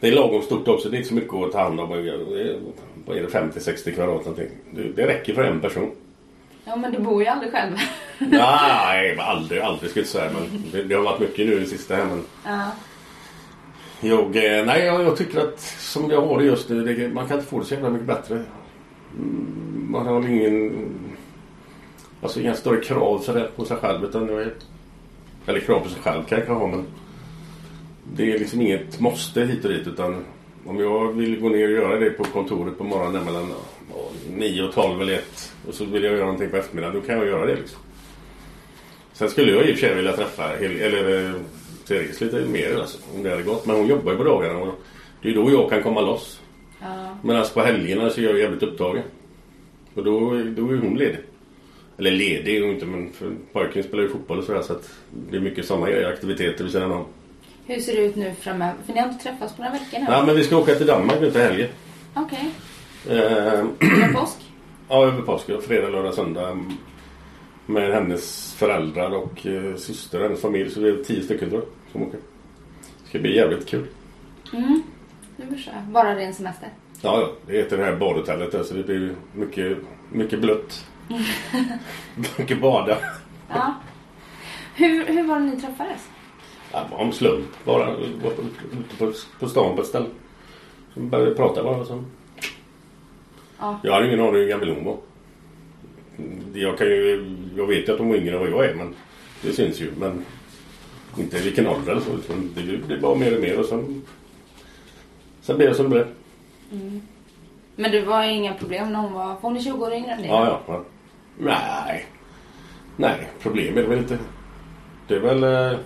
Speaker 2: Det är lagom stort också. Det är inte så mycket att ta hand om. Vad är det? 50-60 kvadrat någonting. Det, räcker för en person.
Speaker 1: ja men du bor ju aldrig själv.
Speaker 2: Nej, aldrig, aldrig skulle jag säga. Men det, det har varit mycket nu i sista här. Men
Speaker 1: ja
Speaker 2: jag, eh, nej, jag, jag tycker att som jag har det just nu, det, man kan inte få det så jävla mycket bättre. Mm, man har ingen, alltså inga större krav sådär på sig själv. Utan jag är, eller krav på sig själv kan jag kanske ha men det är liksom inget måste hit och dit utan om jag vill gå ner och göra det på kontoret på morgonen mellan 9 och 12 eller 1 och så vill jag göra någonting på eftermiddagen, då kan jag göra det liksom. Sen skulle jag i och för sig vilja träffa eller eh, Therese lite mer alltså, om det hade gått. Men hon jobbar ju på dagarna och det är då jag kan komma loss.
Speaker 1: Ja.
Speaker 2: Men alltså på helgerna så är jag jävligt upptagen. Och då, då är hon ledig. Eller ledig är hon inte men för pojken spelar ju fotboll och sådär så att det är mycket sådana grejer, aktiviteter vid sidan om.
Speaker 1: Hur ser det ut nu framöver? För ni har inte träffats på några veckor nu.
Speaker 2: Ja men vi ska åka till Danmark nu till helgen.
Speaker 1: Okej.
Speaker 2: Eh,
Speaker 1: Över påsk? (clears throat)
Speaker 2: ja över påsk, fredag, lördag, söndag. Med hennes föräldrar och eh, syster och hennes familj. Så det är tio stycken tror jag som åker. Det ska bli jävligt kul.
Speaker 1: Mm. Nu blir det Bara ren semester?
Speaker 2: Ja, ja. Det heter det här badhotellet där, så det blir mycket, mycket blött. (laughs) mycket bada.
Speaker 1: Ja. Hur, hur var det ni träffades?
Speaker 2: Ja, om slump bara. Ute på, på stan på ett ställe. Så började vi prata bara. Så.
Speaker 1: Ja.
Speaker 2: Jag hade ingen aning hur gammal hon var. Jag, kan ju, jag vet ju att hon är yngre än vad jag är, men det syns ju. Men inte vilken ålder eller så. Det blir bara mer och mer och sen, sen blev det som det blev.
Speaker 1: Men det var inga problem när hon var... Hon är 20 år yngre än dig?
Speaker 2: Ja, ja. ja. Nej. Nej, problem är det väl inte. Det är väl... eh,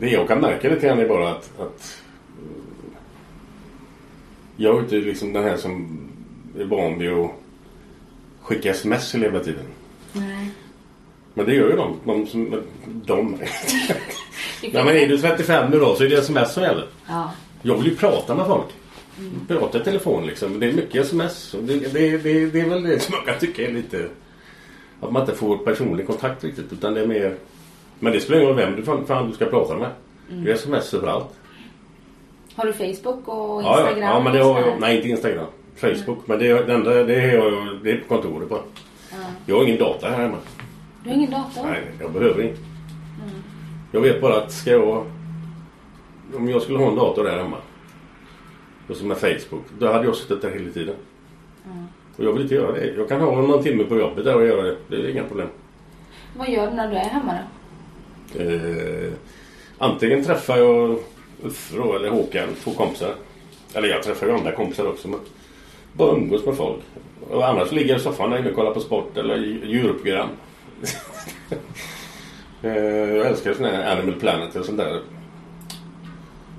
Speaker 2: Det jag kan märka lite grann är bara att... att eh, jag är inte liksom den här som är van vid att skicka sms hela tiden.
Speaker 1: Nej.
Speaker 2: Men det gör ju de. De som... De. (laughs) Nej, men är du 35 nu då så är det sms som gäller.
Speaker 1: Ja.
Speaker 2: Jag vill ju prata med folk. Prata i telefon liksom. Det är mycket sms. Det, det, det, det är väl det som jag kan tycka är lite... Att man inte får personlig kontakt riktigt. Utan det är mer... Men det spelar ingen roll vem du fan, fan du ska prata med. Det är sms överallt.
Speaker 1: Har du Facebook och
Speaker 2: Ja,
Speaker 1: Instagram?
Speaker 2: ja, ja, men det har jag. Nej, inte Instagram. Facebook. Men det, det enda det är, jag, det är på kontoret bara. Jag har ingen data här hemma.
Speaker 1: Du har ingen dator?
Speaker 2: Nej, jag behöver inte. Jag vet bara att ska jag... Om jag skulle ha en dator där hemma. Och som med Facebook. Då hade jag suttit där hela tiden. Och jag vill inte göra det. Jag kan ha någon timme på jobbet där och göra det. Det är inga problem.
Speaker 1: Vad gör du när du är hemma då?
Speaker 2: Eh, antingen träffar jag Uffe då, eller Håkan, två kompisar. Eller jag träffar ju andra kompisar också. Men bara umgås med folk. Och annars ligger jag i soffan där inne och kollar på sport eller djurprogram. (laughs) eh, jag älskar sådana här Animal Planet och sånt där.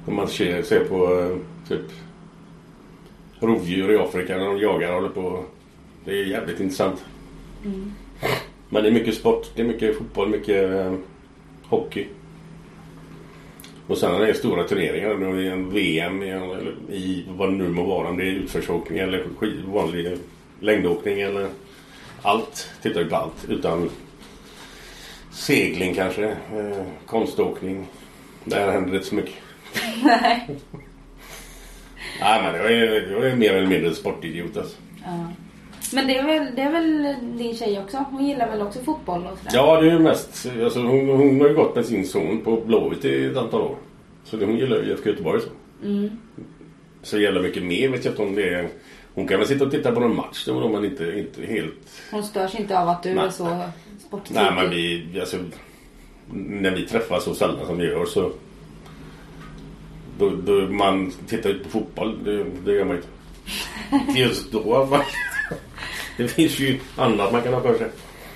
Speaker 2: Om man ser, ser på eh, typ rovdjur i Afrika när de jagar och håller på. Det är jävligt intressant. Men det är mycket sport. Det är mycket fotboll, mycket eh, hockey. Och sen när det är stora turneringar, då är en VM i, eller i vad det nu må vara, om det är utförsåkning eller vanlig längdåkning eller allt. Tittar ju på allt. Utan segling kanske, eh, konståkning. Där händer det inte så mycket.
Speaker 1: Nej. (laughs)
Speaker 2: Nej men jag är, jag är mer eller mindre en sportidiot alltså.
Speaker 1: Ja. Men det är, väl, det är väl din tjej också? Hon gillar väl också fotboll och sådär?
Speaker 2: Ja, det är ju mest... Alltså, hon, hon har ju gått med sin son på Blåvitt i ett antal år. Så det, hon gillar ju IFK Göteborg så.
Speaker 1: Mm.
Speaker 2: Så gäller mycket mer vet jag inte om det är... Hon kan väl sitta och titta på någon match då, men inte, inte helt...
Speaker 1: Hon störs inte av att du
Speaker 2: Nej.
Speaker 1: är så sportig?
Speaker 2: Nej, men vi... Alltså, när vi träffas så sällan som vi gör så... Då, då man tittar ut på fotboll, det, det gör man (laughs) inte. Just då. va? Det finns ju annat man kan ha för sig.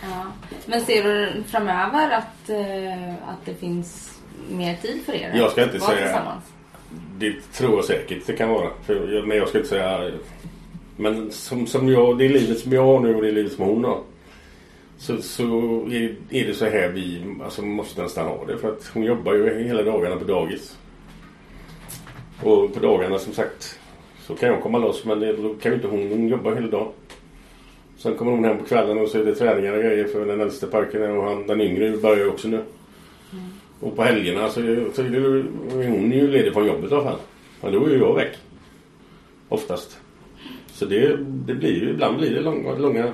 Speaker 1: Ja. Men ser du framöver att, eh, att det finns mer tid för er?
Speaker 2: Jag ska inte
Speaker 1: vara
Speaker 2: säga-? Det tror jag säkert det kan vara. För, men jag ska inte säga... Men som, som jag, det är livet som jag har nu och det är livet som hon har. Så, så är, är det så här vi alltså, måste nästan ha det. För att hon jobbar ju hela dagarna på dagis. Och på dagarna som sagt så kan jag komma loss men det, då kan ju inte hon. Hon jobbar hela dagen. Sen kommer hon hem på kvällen och så är det träningar och grejer för den äldste parken och han, den yngre börjar ju också nu. Och på helgerna så, är- så är det, hon är ju ledig från jobbet i alla fall. Men då är ju jag väck. Oftast. Så det, det blir ju, ibland blir det långa, långa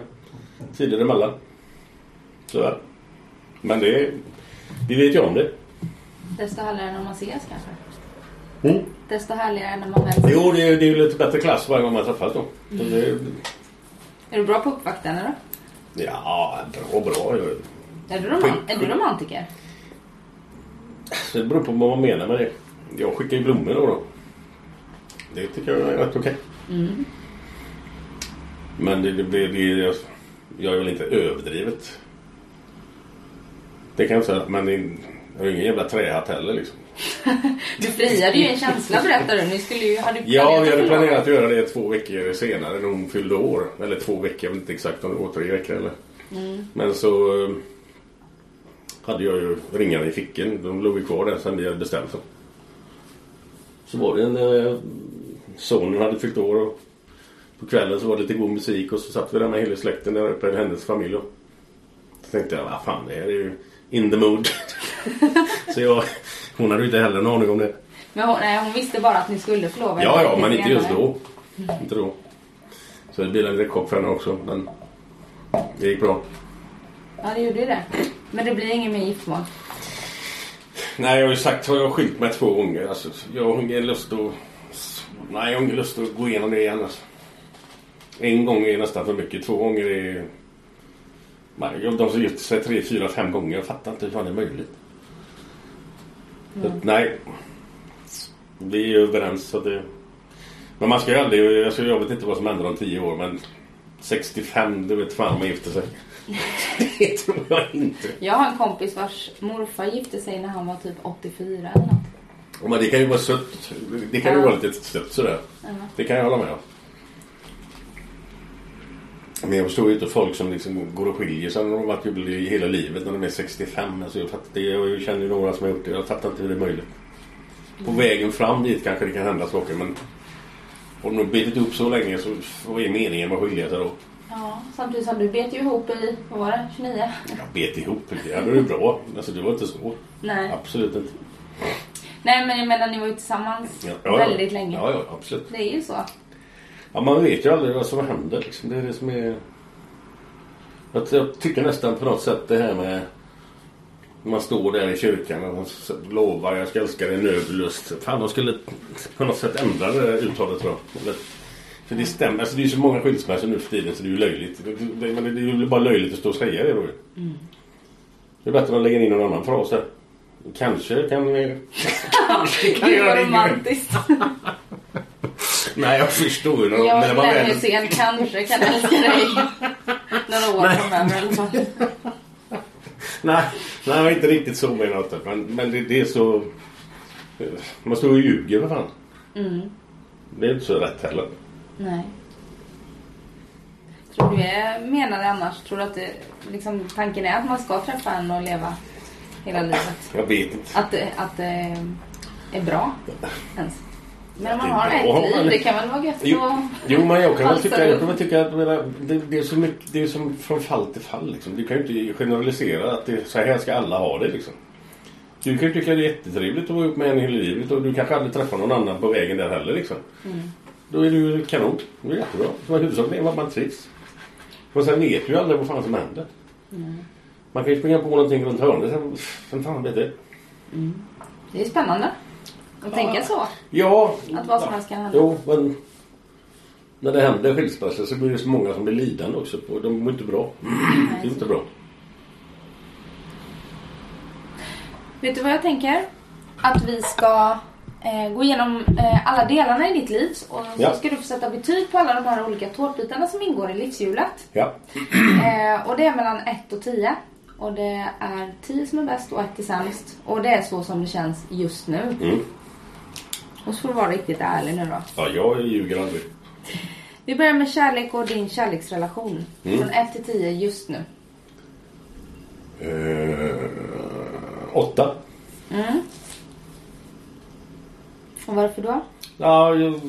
Speaker 2: tider emellan. Det. Men det, vi vet ju om det.
Speaker 1: Desto härligare när man ses kanske?
Speaker 2: Mm.
Speaker 1: Desto härligare när man väl
Speaker 2: Jo, det är, det är lite bättre klass varje gång man träffas då. Så det,
Speaker 1: Är du bra på uppvakten eller?
Speaker 2: ja, bra, bra.
Speaker 1: Är du, roman- är du romantiker?
Speaker 2: Det beror på vad man menar med det. Jag skickar ju blommor då. då. Det tycker jag är rätt okej. Men det, det blir... Det, jag, är väl inte överdrivet. Det kan jag säga. Men det, jag har ingen jävla trähatt heller liksom. (laughs)
Speaker 1: Du friade ju en känsla berättar du. Ni skulle ju... Hade
Speaker 2: Ja, vi hade planerat att göra det två veckor senare när hon fyllde år. Eller två veckor, jag vet inte exakt om det var tre veckor eller. Men så eh, hade jag ju ringarna i fickan. De låg ju kvar där sen vi hade bestämt dem. Så var det en eh, sonen hade fyllt år och på kvällen så var det lite god musik och så satt vi där med hela släkten där uppe, hennes familj. Och så tänkte jag, vad fan det här är ju in the mood. (laughs) så jag, hon hade ju inte heller en aning om det.
Speaker 1: Men hon, nej, hon visste bara att ni skulle förlova er
Speaker 2: Ja, ja, men inte just då. Inte då. Så det blev en liten chock för henne också. Men det gick bra.
Speaker 1: Ja, det gjorde ju det. Men det blir ingen mer giftmål.
Speaker 2: Nej, jag har ju sagt att jag har skilt mig två gånger. Alltså, jag har ingen lust att... Nej, jag har ingen lust att gå igenom det igen. Alltså. En gång är nästan för mycket. Två gånger är... Nej, De som gift sig tre, fyra, fem gånger. Jag fattar inte hur fan det är möjligt. Så, att, nej. Vi är överens. Så det... Men man ska ju aldrig, alltså jag vet inte vad som händer om 10 år men 65, det vet fan om man gifter sig. (laughs) det tror jag inte.
Speaker 1: Jag har en kompis vars morfar gifte sig när han var typ 84 eller något.
Speaker 2: Ja, Men det kan ju vara sött. Det kan ju
Speaker 1: Ja.
Speaker 2: vara lite sött sådär. Det kan jag hålla med om. Men jag förstår ju inte folk som liksom går och skiljer sig när de har varit ihop i hela livet när de är 65. Alltså jag, fattar, det, jag känner ju några som har gjort det. Jag fattar inte hur det är möjligt. På vägen fram dit kanske det kan hända saker men har de bitit upp så länge så vad är meningen med att skilja sig då?
Speaker 1: Ja, samtidigt som du bet ju ihop i, vad var det, 29?
Speaker 2: Jag bet ihop. Det hade du bra. Alltså det var inte så.
Speaker 1: Nej.
Speaker 2: Absolut inte.
Speaker 1: Nej, men jag menar ni var ju tillsammans
Speaker 2: Ja, ja,
Speaker 1: väldigt länge.
Speaker 2: Ja, ja, absolut.
Speaker 1: Det är ju så.
Speaker 2: Ja, man vet ju aldrig vad som händer. Liksom. Det är det som är... Jag, jag tycker nästan på något sätt det här med... Man står där i kyrkan och lovar jag ska älska dig nödlust. Fan, de skulle på något sätt ändra det där uttalet tror jag. För det stämmer. Alltså, det är så många skilsmässor nu för tiden så det är ju löjligt. Men det är ju bara löjligt att stå och säga det då ju. Det är bättre att lägga in någon annan fras där. Kanske kan vi... (laughs) Kanske kan (laughs) det.
Speaker 1: romantiskt. (laughs)
Speaker 2: Nej, jag förstår ju.
Speaker 1: Jag och
Speaker 2: man
Speaker 1: Glenn
Speaker 2: väl-
Speaker 1: Hysén kanske kan älska dig (laughs) några år framöver alla (laughs) fall.
Speaker 2: Nej, nej, var inte riktigt så menat. det. Men, men det, det är så... Man står och ljuger för fan.
Speaker 1: Mm.
Speaker 2: Det är inte så rätt heller.
Speaker 1: Nej. Tror du är, menar det annars? Tror du att det, liksom, tanken är att man ska träffa en och leva hela livet?
Speaker 2: Jag vet inte.
Speaker 1: Att det, att det är bra ens? Men man har ett liv,
Speaker 2: men-
Speaker 1: det kan väl vara gött
Speaker 2: Jo,
Speaker 1: att
Speaker 2: jo men jag kan väl tycka, jag kan väl tycka att menar, det, det, är så mycket, det är som från fall till fall. Liksom. Du kan ju inte generalisera att det, så här ska alla ha det. Liksom. Du kan ju tycka det är jättetrevligt att vara ihop med en hela livet och du kanske aldrig träffar någon annan på vägen där heller. Liksom.
Speaker 1: Mm.
Speaker 2: Då är du kanon. Det är jättebra. Huvudsaken är att man trivs. Och sen vet du ju aldrig vad fan som händer. Man kan ju springa på någonting runt hörnet. Sen, sen fan vet det.
Speaker 1: Det är spännande att tänka så.
Speaker 2: Ja.
Speaker 1: Att vad som helst kan hända.
Speaker 2: Jo, men när det händer skilsmässor så blir det så många som blir lidande också. Och de mår inte bra. (clears throat) Det är inte bra.
Speaker 1: Vet du vad jag tänker? Att vi ska eh, gå igenom eh, alla delarna i ditt liv och så
Speaker 2: Ja.
Speaker 1: ska du få sätta betyg på alla de här olika tårtbitarna som ingår i livshjulet.
Speaker 2: Ja. (clears throat)
Speaker 1: Eh, och det är mellan 1 och 10. Och det är 10 som är bäst och 1 är sämst. Och det är så som det känns just nu.
Speaker 2: Mm.
Speaker 1: Och så får du vara riktigt ärlig nu då.
Speaker 2: Ja, jag ljuger aldrig.
Speaker 1: Vi börjar med kärlek och din kärleksrelation.
Speaker 2: Mm.
Speaker 1: Från 1 till 10 just nu.
Speaker 2: Eh, åtta.
Speaker 1: Mm. Och varför då?
Speaker 2: Ja, jag,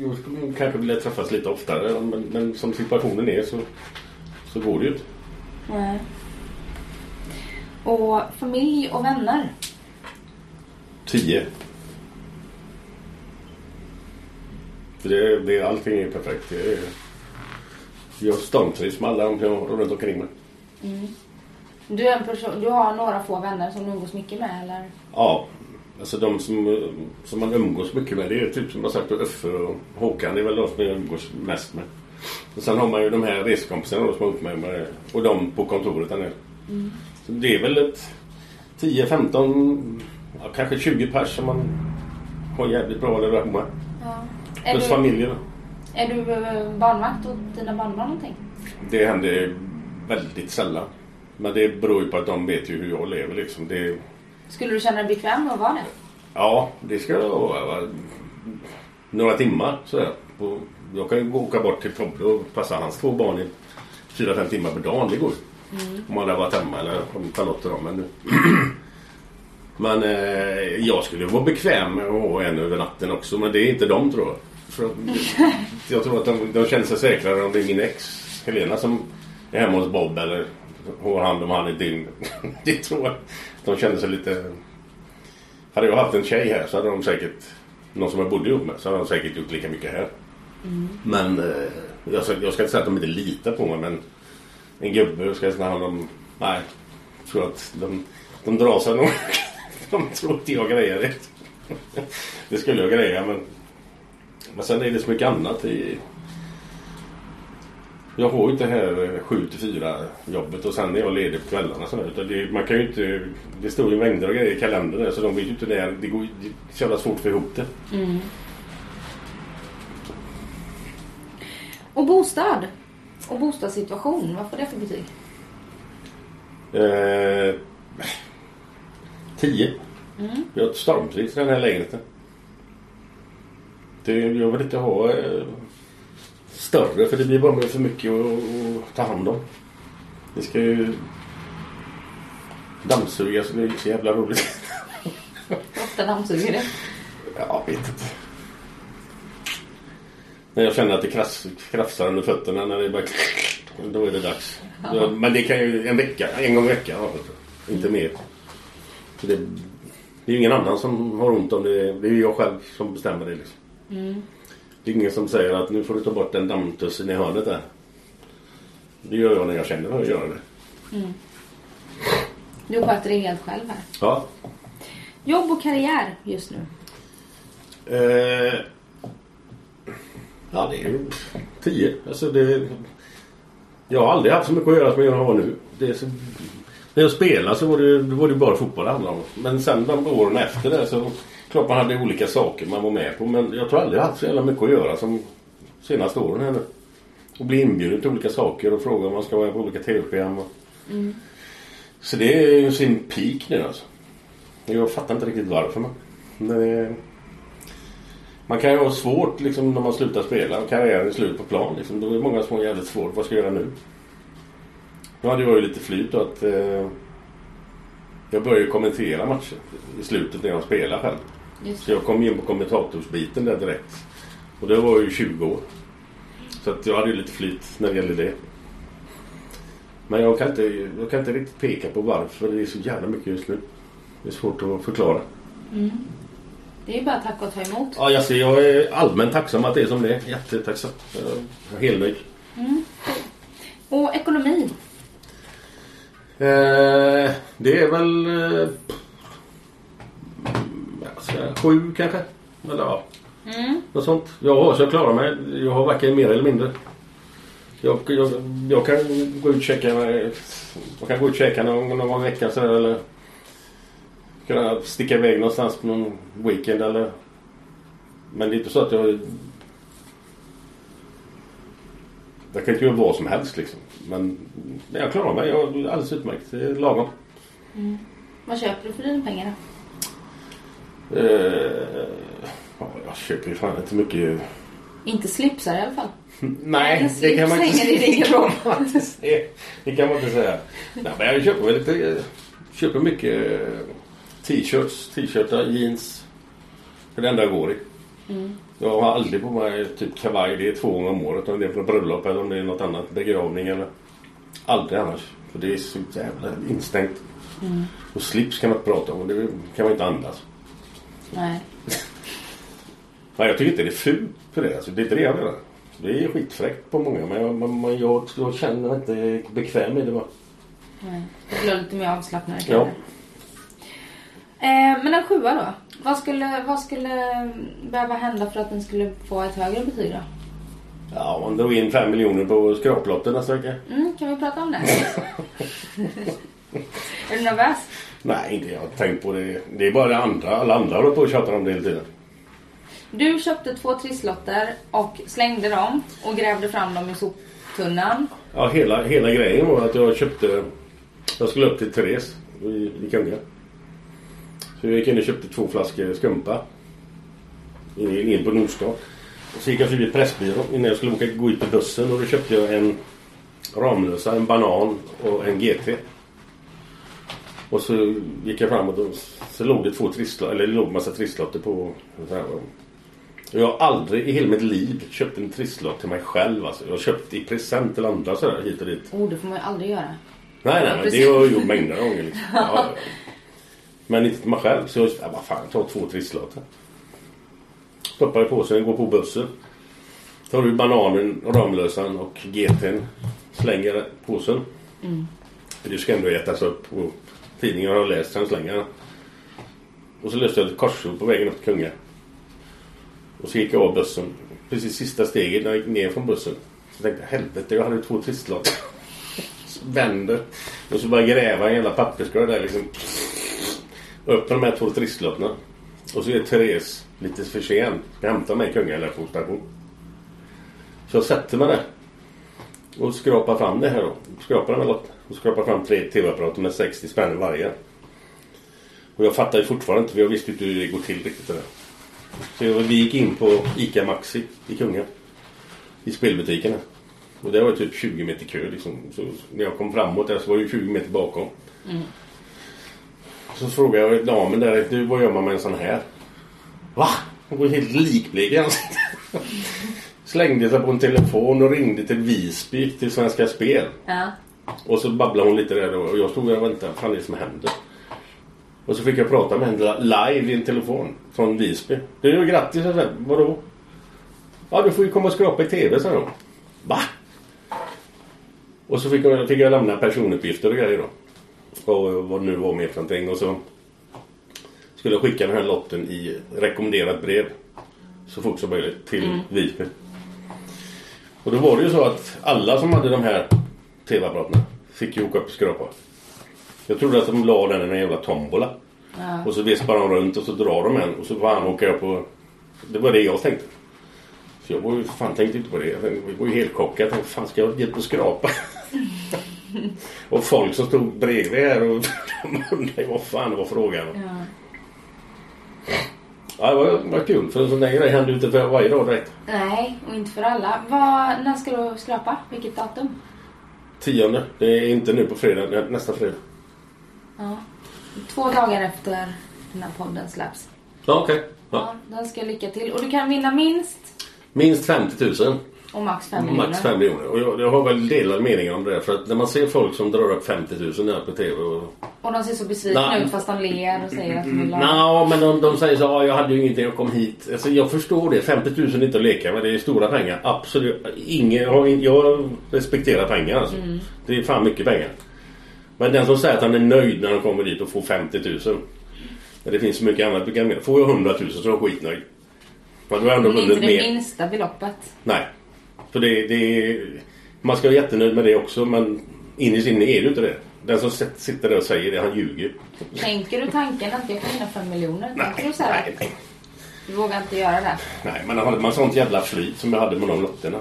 Speaker 2: jag skulle kanske vilja träffas lite oftare. Men, men som situationen är så, så går det ju inte.
Speaker 1: Nej. Och familj och vänner.
Speaker 2: Tio. För det, det, allting är perfekt. Det är, jag stormtrivs med alla de runt omkring mig.
Speaker 1: Du, är en person, du har några få vänner som du umgås mycket med eller?
Speaker 2: Ja, alltså de som, som man umgås mycket med det är typ som jag sagt Uffe och Håkan. Det är väl de som jag umgås mest med. Och sen har man ju de här reskompisarna som jag har med mig och de på kontoret där nere. Så det är väl ett 10, 15, ja, kanske 20 pers som man har jävligt bra relation med.
Speaker 1: Ja. Är
Speaker 2: Plus
Speaker 1: du,
Speaker 2: familjen. då.
Speaker 1: är du eh, barnvakt åt dina barnbarn någonting?
Speaker 2: Det händer väldigt sällan. Men det beror ju på att de vet ju hur jag lever liksom. Det,
Speaker 1: Skulle du känna dig bekväm med att vara det?
Speaker 2: Ja, det ska vara va, några timmar sådär. Jag kan ju åka bort till Tobbe och passa hans två barn i fyra, fem timmar per dag. Det går ju. Om alla varit hemma eller om Charlotte och dem. Men, (clears throat) men eh, jag skulle vara bekväm med att ha en över natten också. Men det är inte de tror jag. (laughs) Jag tror att de, de känner sig säkrare om det är min ex Helena som är hemma hos Bob eller har hand om han ett dygn. (laughs) det tror jag. De känner sig lite hade jag haft en tjej här så hade de säkert, någon som jag bodde ihop med, så hade de säkert gjort lika mycket här. Men eh, jag, ska, jag ska inte säga att de inte litar på mig men en gubbe ska jag säga om, nej, jag tror att de, de drar sig nog. (laughs) de tror inte jag grejer det. det skulle jag greja men, men sen är det så mycket annat i jag har ju inte det här 7 till 4 jobbet och sen är jag ledig på kvällarna. Så där, utan det, man kan ju inte, det står ju mängder av grejer i kalendern där, så de vet ju inte det. Det går det är så jävla svårt att få ihop det.
Speaker 1: Och bostad? Och bostadssituation, vad får det för betyg?
Speaker 2: Eh, tio. Jag har ett stormtrivs i den här lägenheten. Det, jag vill inte ha eh, större för det blir bara för mycket att, ta hand om. Det ska ju dammsugas så det är inte så jävla roligt.
Speaker 1: Ofta dammsuger det.
Speaker 2: Jag vet inte. När jag känner att det krass, krafsar under fötterna när det bara då är det dags. Ja, men det kan ju en vecka, en gång i veckan. Inte mer. Det, det är ju ingen annan som har ont om det. Det är ju jag själv som bestämmer det. Liksom. Det är ingen som säger att nu får du ta bort den dammtussen i hörnet där. Det gör jag när jag känner att göra det.
Speaker 1: Du sköter det helt själv här.
Speaker 2: Ja.
Speaker 1: Jobb och karriär just nu?
Speaker 2: Eh, ja, det är ju tio. Alltså det, jag har aldrig haft så mycket att göra som jag har nu. Så, när jag spelade så var det, var det bara fotboll det handlade om. Men sen de åren efter det så klart man hade olika saker man var med på. Men jag tror aldrig jag haft så jävla mycket att göra som senaste åren här nu. Och bli inbjuden till olika saker och fråga om man ska vara på olika tv-program. Och... Så det är ju sin peak nu alltså. Jag fattar inte riktigt varför. Men, men man kan ju ha svårt liksom, när man slutar spela och karriären är slut på plan. Liksom. Då är många som har jävligt svårt. Vad ska jag göra nu? Nu hade jag ju lite flyt då att eh, jag började kommentera matcher i slutet när jag spelade själv. Så jag kom in på kommentatorsbiten där direkt. Och det var jag ju 20 år. Så att jag hade ju lite flyt när det gällde det. Men jag kan, inte, jag kan inte riktigt peka på varför det är så jävla mycket just nu. Det är svårt att förklara.
Speaker 1: Det är bara att tacka och ta emot.
Speaker 2: Ja, alltså, jag är allmänt tacksam att det är som det är. Jättetacksam. Jag är helt nöjd.
Speaker 1: Och ekonomi?
Speaker 2: Eh, det är väl... Eh, jag säga, sju kanske. Eller ja. Något sånt. Jag har så jag klarar mig. Jag har varken mer eller mindre. Jag, jag, jag kan gå ut och checka. Jag kan gå ut checka någon, någon gång i veckan sådär, eller kunna sticka iväg någonstans på någon weekend eller Men det är inte så att jag Jag kan inte göra vad som helst liksom. Men jag klarar mig. Jag är alldeles utmärkt. Det är lagom.
Speaker 1: Vad köper du för dina pengar då?
Speaker 2: Eh, ja, jag köper ju fan inte mycket.
Speaker 1: Inte slipsar i alla fall.
Speaker 2: Nej, det kan man (laughs) inte säga. Det kan man inte säga. Nej, men jag köper väl lite. Köper mycket eh, t-shirts, t-shirtar, jeans. Är det enda jag går i. Jag har aldrig på mig typ kavaj. Det är två gånger om året. Om det är på bröllop eller om det är något annat. Begravning eller. Aldrig annars. För det är så jävla instängt. Och slips kan man inte prata om. Det kan man inte andas.
Speaker 1: Nej. (laughs)
Speaker 2: Nej, jag tycker inte det är fult för det. Alltså, det är inte det jag menar. Det är skitfräckt på många men jag, men jag, jag känner mig inte bekväm i det bara.
Speaker 1: Nej. Du blir lite mer avslappnad
Speaker 2: Ja.
Speaker 1: Eh, men en sjua då? Vad skulle, vad skulle behöva hända för att den skulle få ett högre betyg då?
Speaker 2: Ja, man drog in fem miljoner på skraplotten nästa vecka.
Speaker 1: Mm, kan vi prata om det? (laughs) är du nervös?
Speaker 2: Nej, inte jag har tänkt på det. Det är bara det andra. Alla andra håller på och tjatar om det hela tiden.
Speaker 1: Du köpte två trisslotter och slängde dem och grävde fram dem i soptunnan.
Speaker 2: Ja, hela, hela grejen var att jag köpte... Jag skulle upp till Therese i, i Kungälv. Så jag gick in och köpte två flaskor skumpa. In, in på Nordstan. Och så gick jag förbi Pressbyrån innan jag skulle åka, gå ut till bussen och då köpte jag en Ramlösa, en banan och en GT. Och så gick jag framåt och så låg det två trisslotter, eller det låg massa trisslotter på så här. Jag har aldrig i hela mitt liv köpt en trisslott till mig själv. Alltså. Jag har köpt i present till andra sådär hit och dit.
Speaker 1: Oh, det får man ju aldrig göra.
Speaker 2: Nej, nej, men det har jag gjort mängder av gånger. Liksom. (laughs) Ja, ja. Men inte till mig själv. Så jag, ja, vad fan, ta två trisslotter. Stoppar i påsen, går på bussen. Tar du bananen, Ramlösan och GT'n. Slänger påsen. För det ska ändå ätas upp. Och tidningen har jag läst, sen så länge. Och så löste jag ett korsord på vägen upp till Kungälv. Och så gick jag av bussen. Precis sista steget när jag gick ner från bussen. Så tänkte jag helvete, jag hade två trisslott. Så vänder. Och så började jag gräva i hela papperskorgen där liksom. Och med de här två trisslotterna. Och så är Therese lite för sen. Ska hämta mig i Kungälv på station. Så jag sätter mig där. Och skrapar fram det här då. Skrapar den med lotten. Och skrapar fram tre tv-apparater med 60 spänn varje. Och jag fattar ju fortfarande inte, för jag visste inte hur det går till riktigt där. Så jag, vi gick in på ICA Maxi i Kungälv. I spelbutikerna. Och det var typ 20 meter kö liksom. Så när jag kom framåt där så var det 20 meter bakom. Så frågade jag damen där, du vad gör man med en sån här? Va? Hon var helt likblek i ansiktet. (laughs) Slängde sig på en telefon och ringde till Visby till Svenska Spel.
Speaker 1: Ja.
Speaker 2: Och så babblade hon lite där och jag stod där och väntade. Vad fan är det som händer? Och så fick jag prata med henne live i en telefon från Visby. Det är ju grattis, jag sa. Vadå? Ja, du får ju komma och skrapa i TV, sa hon. Va? Och så fick jag, fick jag lämna personuppgifter och grejer då. Och vad det nu var mer för någonting. Och så skulle jag skicka den här lotten i rekommenderat brev. Så fort som möjligt till Visby. Och då var det ju så att alla som hade de här TV-apparaterna fick ju åka upp och skrapa. Jag trodde att de la den i en jävla tombola.
Speaker 1: Ja.
Speaker 2: Och så vispar de runt och så drar de en och så får han åka på... Det var det jag tänkte. Så jag var ju, fan tänkte inte på det. Jag jag var ju helt chockad. Jag tänkte, fan ska jag ge på skrapa? (laughs) och folk som stod bredvid här och de undrade vad fan det var frågan om.
Speaker 1: Ja.
Speaker 2: Ja, det var, var kul för en sån där grej händer ju inte för varje dag direkt.
Speaker 1: Nej, och inte för alla. Vad, när ska du skrapa? Vilket datum?
Speaker 2: Tionde. Det är inte nu på fredag, nä- nästa fredag.
Speaker 1: Ja. Två dagar efter den här podden släpps.
Speaker 2: Ja, okej. Ja.
Speaker 1: Ja, den ska jag lycka till. Och du kan vinna minst
Speaker 2: Minst 50 000.
Speaker 1: Och max 5 miljoner.
Speaker 2: Max 5 miljoner. Och jag, jag har väl delade meningar om det där. För att när man ser folk som drar upp 50 000 där på TV och...
Speaker 1: Och de ser så besvikna ut fast de ler och säger att de vill ha...
Speaker 2: Nå, men de, de säger så ja, jag hade ju ingenting, jag kom hit. Alltså, jag förstår det. 50 000 är inte att leka med. Det är stora pengar. Absolut. Ingen, jag, respekterar pengar alltså. Det är fan mycket pengar. Men den som säger att han är nöjd när han kommer dit och får 50 000. Men det finns så mycket annat. du kan med. Får jag 100 000 så är jag skitnöjd. Men då har ändå
Speaker 1: inte
Speaker 2: vunnit
Speaker 1: det
Speaker 2: mer.
Speaker 1: minsta beloppet.
Speaker 2: Nej. För det, det är, man ska vara jättenöjd med det också men innerst inne är det inte det. Den som sit- sitter där och säger det, han ljuger.
Speaker 1: Tänker du tanken att jag kan vinna 5 miljoner? Tänker
Speaker 2: Nej,
Speaker 1: du så här?
Speaker 2: nej, nej.
Speaker 1: Du vågar inte göra det?
Speaker 2: Nej, men hade man sånt jävla flyt som jag hade med de lotterna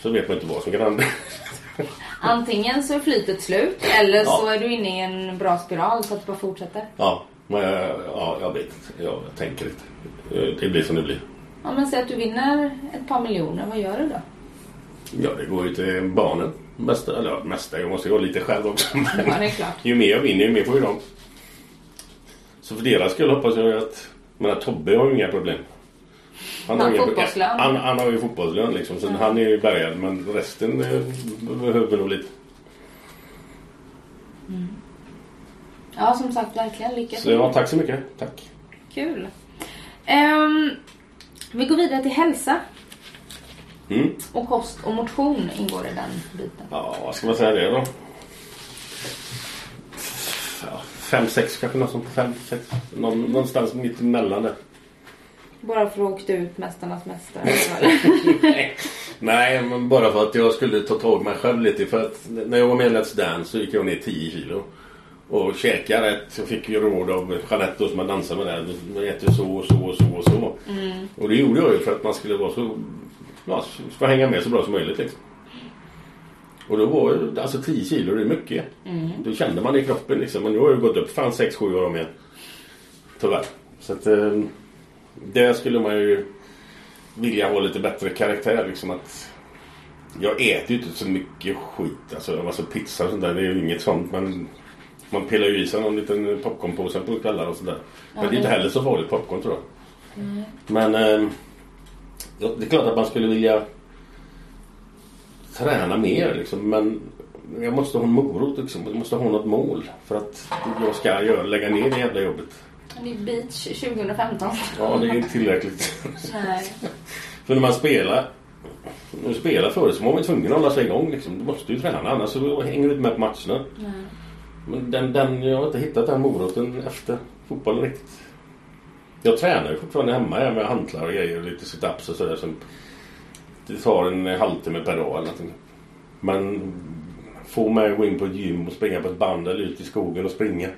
Speaker 2: så vet man inte vad som kan hända.
Speaker 1: Antingen så är flytet slut eller så
Speaker 2: Ja.
Speaker 1: är du inne i en bra spiral så att det bara fortsätter.
Speaker 2: Ja, men jag, ja, jag vet inte. Jag tänker inte. Det blir som det blir.
Speaker 1: Ja, men säg att du vinner ett par miljoner, vad gör du då?
Speaker 2: Ja, det går ju till barnen. Mesta, eller mesta. Jag måste ha lite själv också. Men
Speaker 1: Ja, det är klart.
Speaker 2: ju mer jag vinner, ju mer får ju de. Så för deras skull hoppas jag att... Men Tobbe har ju inga problem.
Speaker 1: Han har
Speaker 2: inga-
Speaker 1: fotbollslön.
Speaker 2: Han, han har ju fotbollslön liksom. Så han är ju bärgad. Men resten eh, behöver nog lite.
Speaker 1: Ja, som sagt, verkligen lycka
Speaker 2: Så
Speaker 1: till.
Speaker 2: ja, tack så mycket. Tack.
Speaker 1: Kul. Ehm, vi går vidare till hälsa.
Speaker 2: Mm.
Speaker 1: Och kost och motion ingår i den biten.
Speaker 2: Ja, vad ska man säga det då? Ja, fem, sex kanske något sånt. Fem, sex. Någon, någonstans mitt emellan där.
Speaker 1: Bara för att åka ut Mästarnas mästare. (laughs)
Speaker 2: Nej. Nej, men bara för att jag skulle ta tag i mig själv lite. För att när jag var med i Let's Dance så gick jag ner 10 kilo. Och käkade rätt. Jag fick ju råd av Jeanette då, som har dansat med där. Du äter så och så och så och så. Och det gjorde jag ju för att man skulle vara så... Ja, ska hänga med så bra som möjligt liksom. Och då var alltså 10 kilo, det är mycket. Då kände man det i kroppen liksom. Men nu har jag gått upp fan 6-7 år om igen. Tyvärr. Så att... Eh, det skulle man ju vilja ha lite bättre karaktär liksom att jag äter ju inte så mycket skit alltså, alltså pizza och sånt där det är ju inget sånt men man pillar ju i sig någon liten popcornpåse på kvällar och sådär men det är inte heller så farligt popcorn tror jag men eh, ja, det är klart att man skulle vilja träna mer liksom men jag måste ha en morot liksom. Jag måste ha något mål för att jag ska göra, lägga ner det jävla jobbet.
Speaker 1: Det är beach 2015.
Speaker 2: Ja, det är inte tillräckligt.
Speaker 1: Nej.
Speaker 2: För när man spelar när du spelar förut så var man ju tvungen att hålla sig igång. Liksom. Du måste ju träna annars så hänger du inte med på matcherna.
Speaker 1: Nej.
Speaker 2: Men den, den, jag har inte hittat den moroten efter fotbollen riktigt. Jag tränar ju fortfarande hemma med hantlar och grejer och lite situps och sådär. Som det tar en halvtimme per dag eller någonting. Men få mig att gå in på ett gym och springa på ett band eller ut i skogen och springa.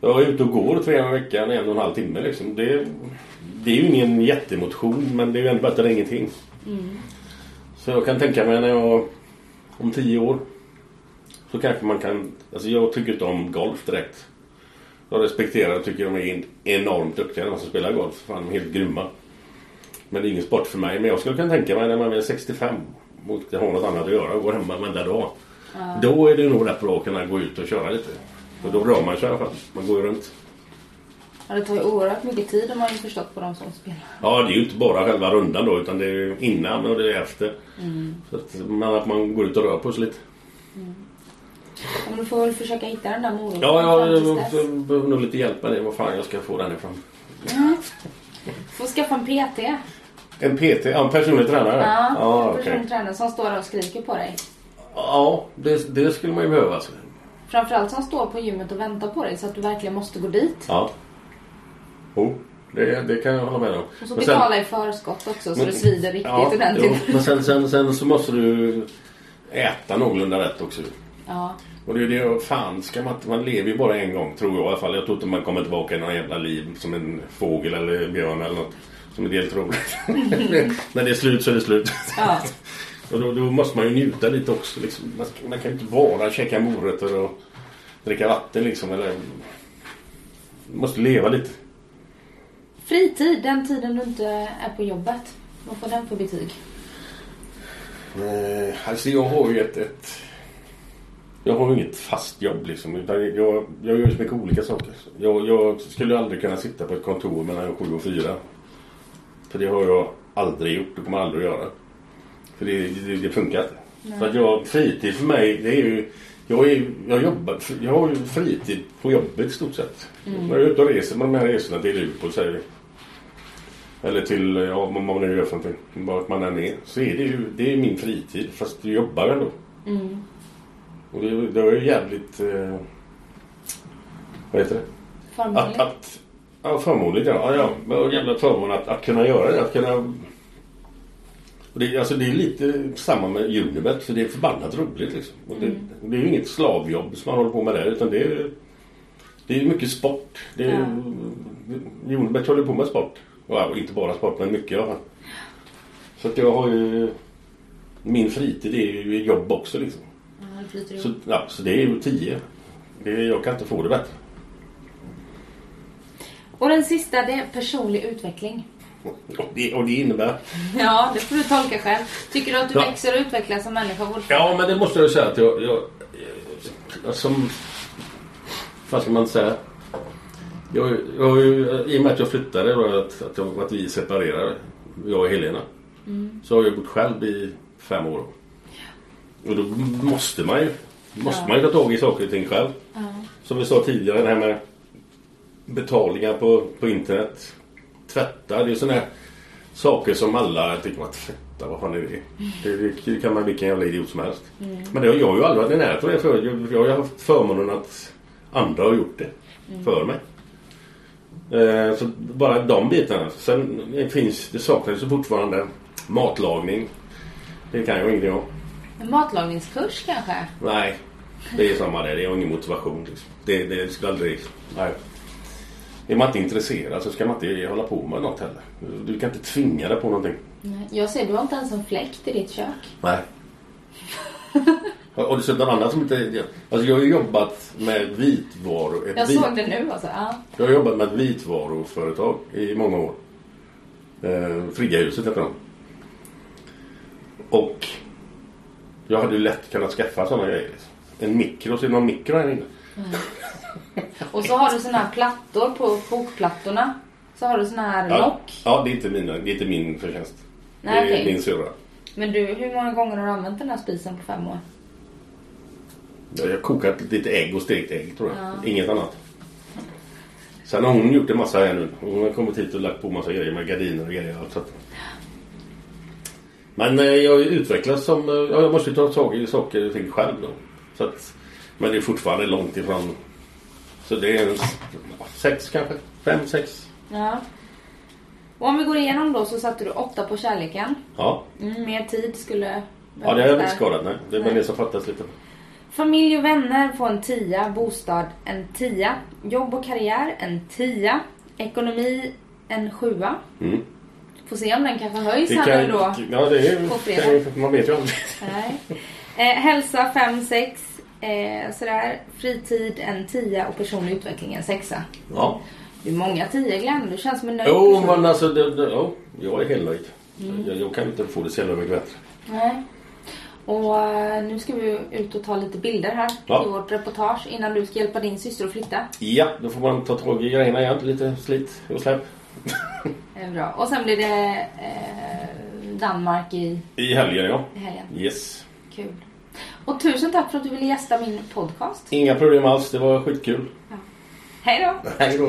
Speaker 2: Jag är ute och går tre gånger i veckan, en och en halv timme liksom. Det, det är ju ingen jättemotion men det är ju ändå bättre än ingenting. Så jag kan tänka mig när jag om tio år så kanske man kan... Alltså jag tycker inte om golf direkt. Jag respekterar och tycker de är enormt duktiga de som spelar golf. Fan, de är helt grymma. Men det är ingen sport för mig. Men jag skulle kunna tänka mig när man är 65 och inte har något annat att göra och går hemma varenda dag.
Speaker 1: Ja.
Speaker 2: Då är det nog rätt bra att kunna gå ut och köra lite. För då rör man sig i alla fall. Man går ju runt.
Speaker 1: Ja, det tar ju oerhört mycket tid har man ju förstått på de som spelar.
Speaker 2: Ja, det är ju inte bara själva rundan då utan det är ju innan och det är efter. Så att, men att man går ut och rör på sig lite.
Speaker 1: Ja, men du får väl försöka hitta den där moroten
Speaker 2: Ja, jag, behöver nog lite hjälp med det. Var fan jag ska få den ifrån.
Speaker 1: Får skaffa en PT.
Speaker 2: En PT? Ja, en personlig tränare?
Speaker 1: Ja,
Speaker 2: ja
Speaker 1: en personlig tränare som står och skriker på dig.
Speaker 2: Ja, det, det skulle man ju behöva. Alltså.
Speaker 1: Framförallt som står på gymmet och väntar på dig så att du verkligen måste gå dit.
Speaker 2: Ja. Jo, det, det kan jag hålla med om.
Speaker 1: Och så betala i förskott också så
Speaker 2: Men-
Speaker 1: det svider riktigt
Speaker 2: ja,
Speaker 1: ordentligt.
Speaker 2: jo, men sen, sen, sen så måste du äta någorlunda rätt också.
Speaker 1: Ja.
Speaker 2: Och det är det, fan ska man man lever ju bara en gång tror jag i alla fall. Jag tror inte man kommer tillbaka i någon jävla liv som en fågel eller björn eller något. Som är helt roligt. (laughs) När det är slut så är det slut.
Speaker 1: Ja. (laughs)
Speaker 2: och då, då måste man ju njuta lite också. Liksom. Man, man kan ju inte bara käka morötter och dricka vatten liksom. Eller, man måste leva lite.
Speaker 1: Fritid, den tiden du inte är på jobbet. Vad får den för betyg?
Speaker 2: Eh, alltså jag har ju ett, ett... Jag har inget fast jobb liksom. Utan jag, jag gör så mycket olika saker. Jag, jag skulle aldrig kunna sitta på ett kontor mellan sju och fyra. För det har jag aldrig gjort och kommer aldrig att göra. För det, det, det funkar inte. Så att jag, fritid för mig det är ju... Jag, är, jag, jobbar, jag har ju fritid på jobbet i stort sett. När jag är ute och reser med de här resorna till Luleå säger vi. Eller till, ja vad man nu gör för någonting. Vart man än är. Så är det ju, det är min fritid. Fast du jobbar ändå.
Speaker 1: Mm.
Speaker 2: Och det, det är ju jävligt... Eh, vad heter det?
Speaker 1: Förmånligt.
Speaker 2: Att, att, ja, förmånligt ja. ja, ja. Och jävla förmån att, att kunna göra det. Att kunna... Och det, alltså det är lite samma med Unibet. För det är förbannat roligt liksom. Och det, det är ju inget slavjobb som man håller på med där. Utan det är, det är mycket sport. Det är, Unibet håller på med sport. Ja, inte bara sport men mycket i alla fall. Så att jag har ju... Min fritid är ju jobb också liksom.
Speaker 1: Flyter.
Speaker 2: Så, ja, så det är ju 10. Det, jag kan inte få det bättre.
Speaker 1: Och den sista, det är personlig utveckling.
Speaker 2: Och det, och det innebär... (laughs)
Speaker 1: Ja, det får du tolka själv. Tycker du att du
Speaker 2: Ja.
Speaker 1: växer och utvecklas som människa
Speaker 2: Ja, men det måste jag säga att jag... jag, jag som... Vad ska man säga? Jag, jag, I och med att jag flyttade då, att, att, jag, att vi separerade, jag och Helena. Så har jag bott själv i fem år. Och då måste man ju måste
Speaker 1: Ja.
Speaker 2: man ju ta tag i saker och ting själv.
Speaker 1: Ja.
Speaker 2: Som vi sa tidigare, det här med betalningar på, på internet. Tvätta, det är sådana här saker som alla tycker att tvätta, vad fan är det? Det, det kan man vilken jävla idiot som helst. Men det har jag ju aldrig varit i närheten av det för. Jag, jag har ju haft förmånen att andra har gjort det för mig. Eh, så bara de bitarna. Sen finns det saknas ju fortfarande matlagning. Det kan jag ingenting om.
Speaker 1: En matlagningskurs kanske?
Speaker 2: Nej, det är samma där. Det är ingen motivation. Liksom. Det, det skulle aldrig... Nej. Är man inte intresserad så ska man inte hålla på med något heller. Du kan inte tvinga dig på någonting.
Speaker 1: Nej. Jag ser, du har inte ens en fläkt i ditt kök.
Speaker 2: Nej. Har du sett någon annan som inte... Alltså jag har jobbat med vitvaror.
Speaker 1: Jag
Speaker 2: vit,
Speaker 1: såg det nu alltså. Ja.
Speaker 2: jag har jobbat med ett vitvaruföretag i många år. Eh, Friggahuset heter de. Och jag hade ju lätt kunnat skaffa sådana grejer. liksom. En mikro, är det någon mikro här inne?
Speaker 1: Och så har du såna här plattor på kokplattorna. Så har du såna här
Speaker 2: Ja,
Speaker 1: lock.
Speaker 2: ja det, är inte min, det är inte min förtjänst.
Speaker 1: Nej,
Speaker 2: det är
Speaker 1: okej.
Speaker 2: min syrra.
Speaker 1: Men du, hur många gånger har du använt den här spisen på fem år?
Speaker 2: Jag har kokat lite ägg och stekt ägg tror jag. Inget annat. Sen har hon gjort en massa här nu. Hon har kommit hit och lagt på massa grejer med gardiner och grejer. Så att... Men eh, jag har ju utvecklats som... eh, Ja, jag måste ju ta tag i saker och ting själv då. Så att, men det är fortfarande långt ifrån... Så det är en sex kanske. Fem, sex.
Speaker 1: Ja. Och om vi går igenom då så satte du åtta på kärleken.
Speaker 2: Ja.
Speaker 1: Mm, mer tid skulle
Speaker 2: Ja, det har jag inte skadat. Nej. Det är väl det som fattas lite.
Speaker 1: Familj och vänner får en tia. Bostad en tia. Jobb och karriär en tia. Ekonomi en sjua.
Speaker 2: Mm.
Speaker 1: Får se om den kanske höjs
Speaker 2: Det
Speaker 1: här nu då.
Speaker 2: ja, det är, kan, man vet ju aldrig.
Speaker 1: Nej. Eh, hälsa 5-6. Eh, sådär. Fritid en 10 och personlig utveckling en 6.
Speaker 2: Ja.
Speaker 1: Det är många 10 Glenn. Du känns som en nöjd
Speaker 2: Jo,
Speaker 1: person.
Speaker 2: men alltså, det, det, ja, jag är helt nöjd.
Speaker 1: Mm.
Speaker 2: Jag, jag kan inte få det så jävla mycket bättre.
Speaker 1: Nej. Och eh, nu ska vi ut och ta lite bilder här
Speaker 2: Ja.
Speaker 1: till vårt reportage innan du ska hjälpa din syster att flytta.
Speaker 2: Ja, då får man ta tag i grejerna igen. Lite slit och släpp. (laughs)
Speaker 1: Är bra. Och sen blir det eh, Danmark i,
Speaker 2: I helgen, ja.
Speaker 1: i helgen.
Speaker 2: Yes.
Speaker 1: Kul. Och tusen tack för att du ville gästa min podcast.
Speaker 2: Inga problem alls. Det var skitkul.
Speaker 1: Hej då!
Speaker 2: Hej då.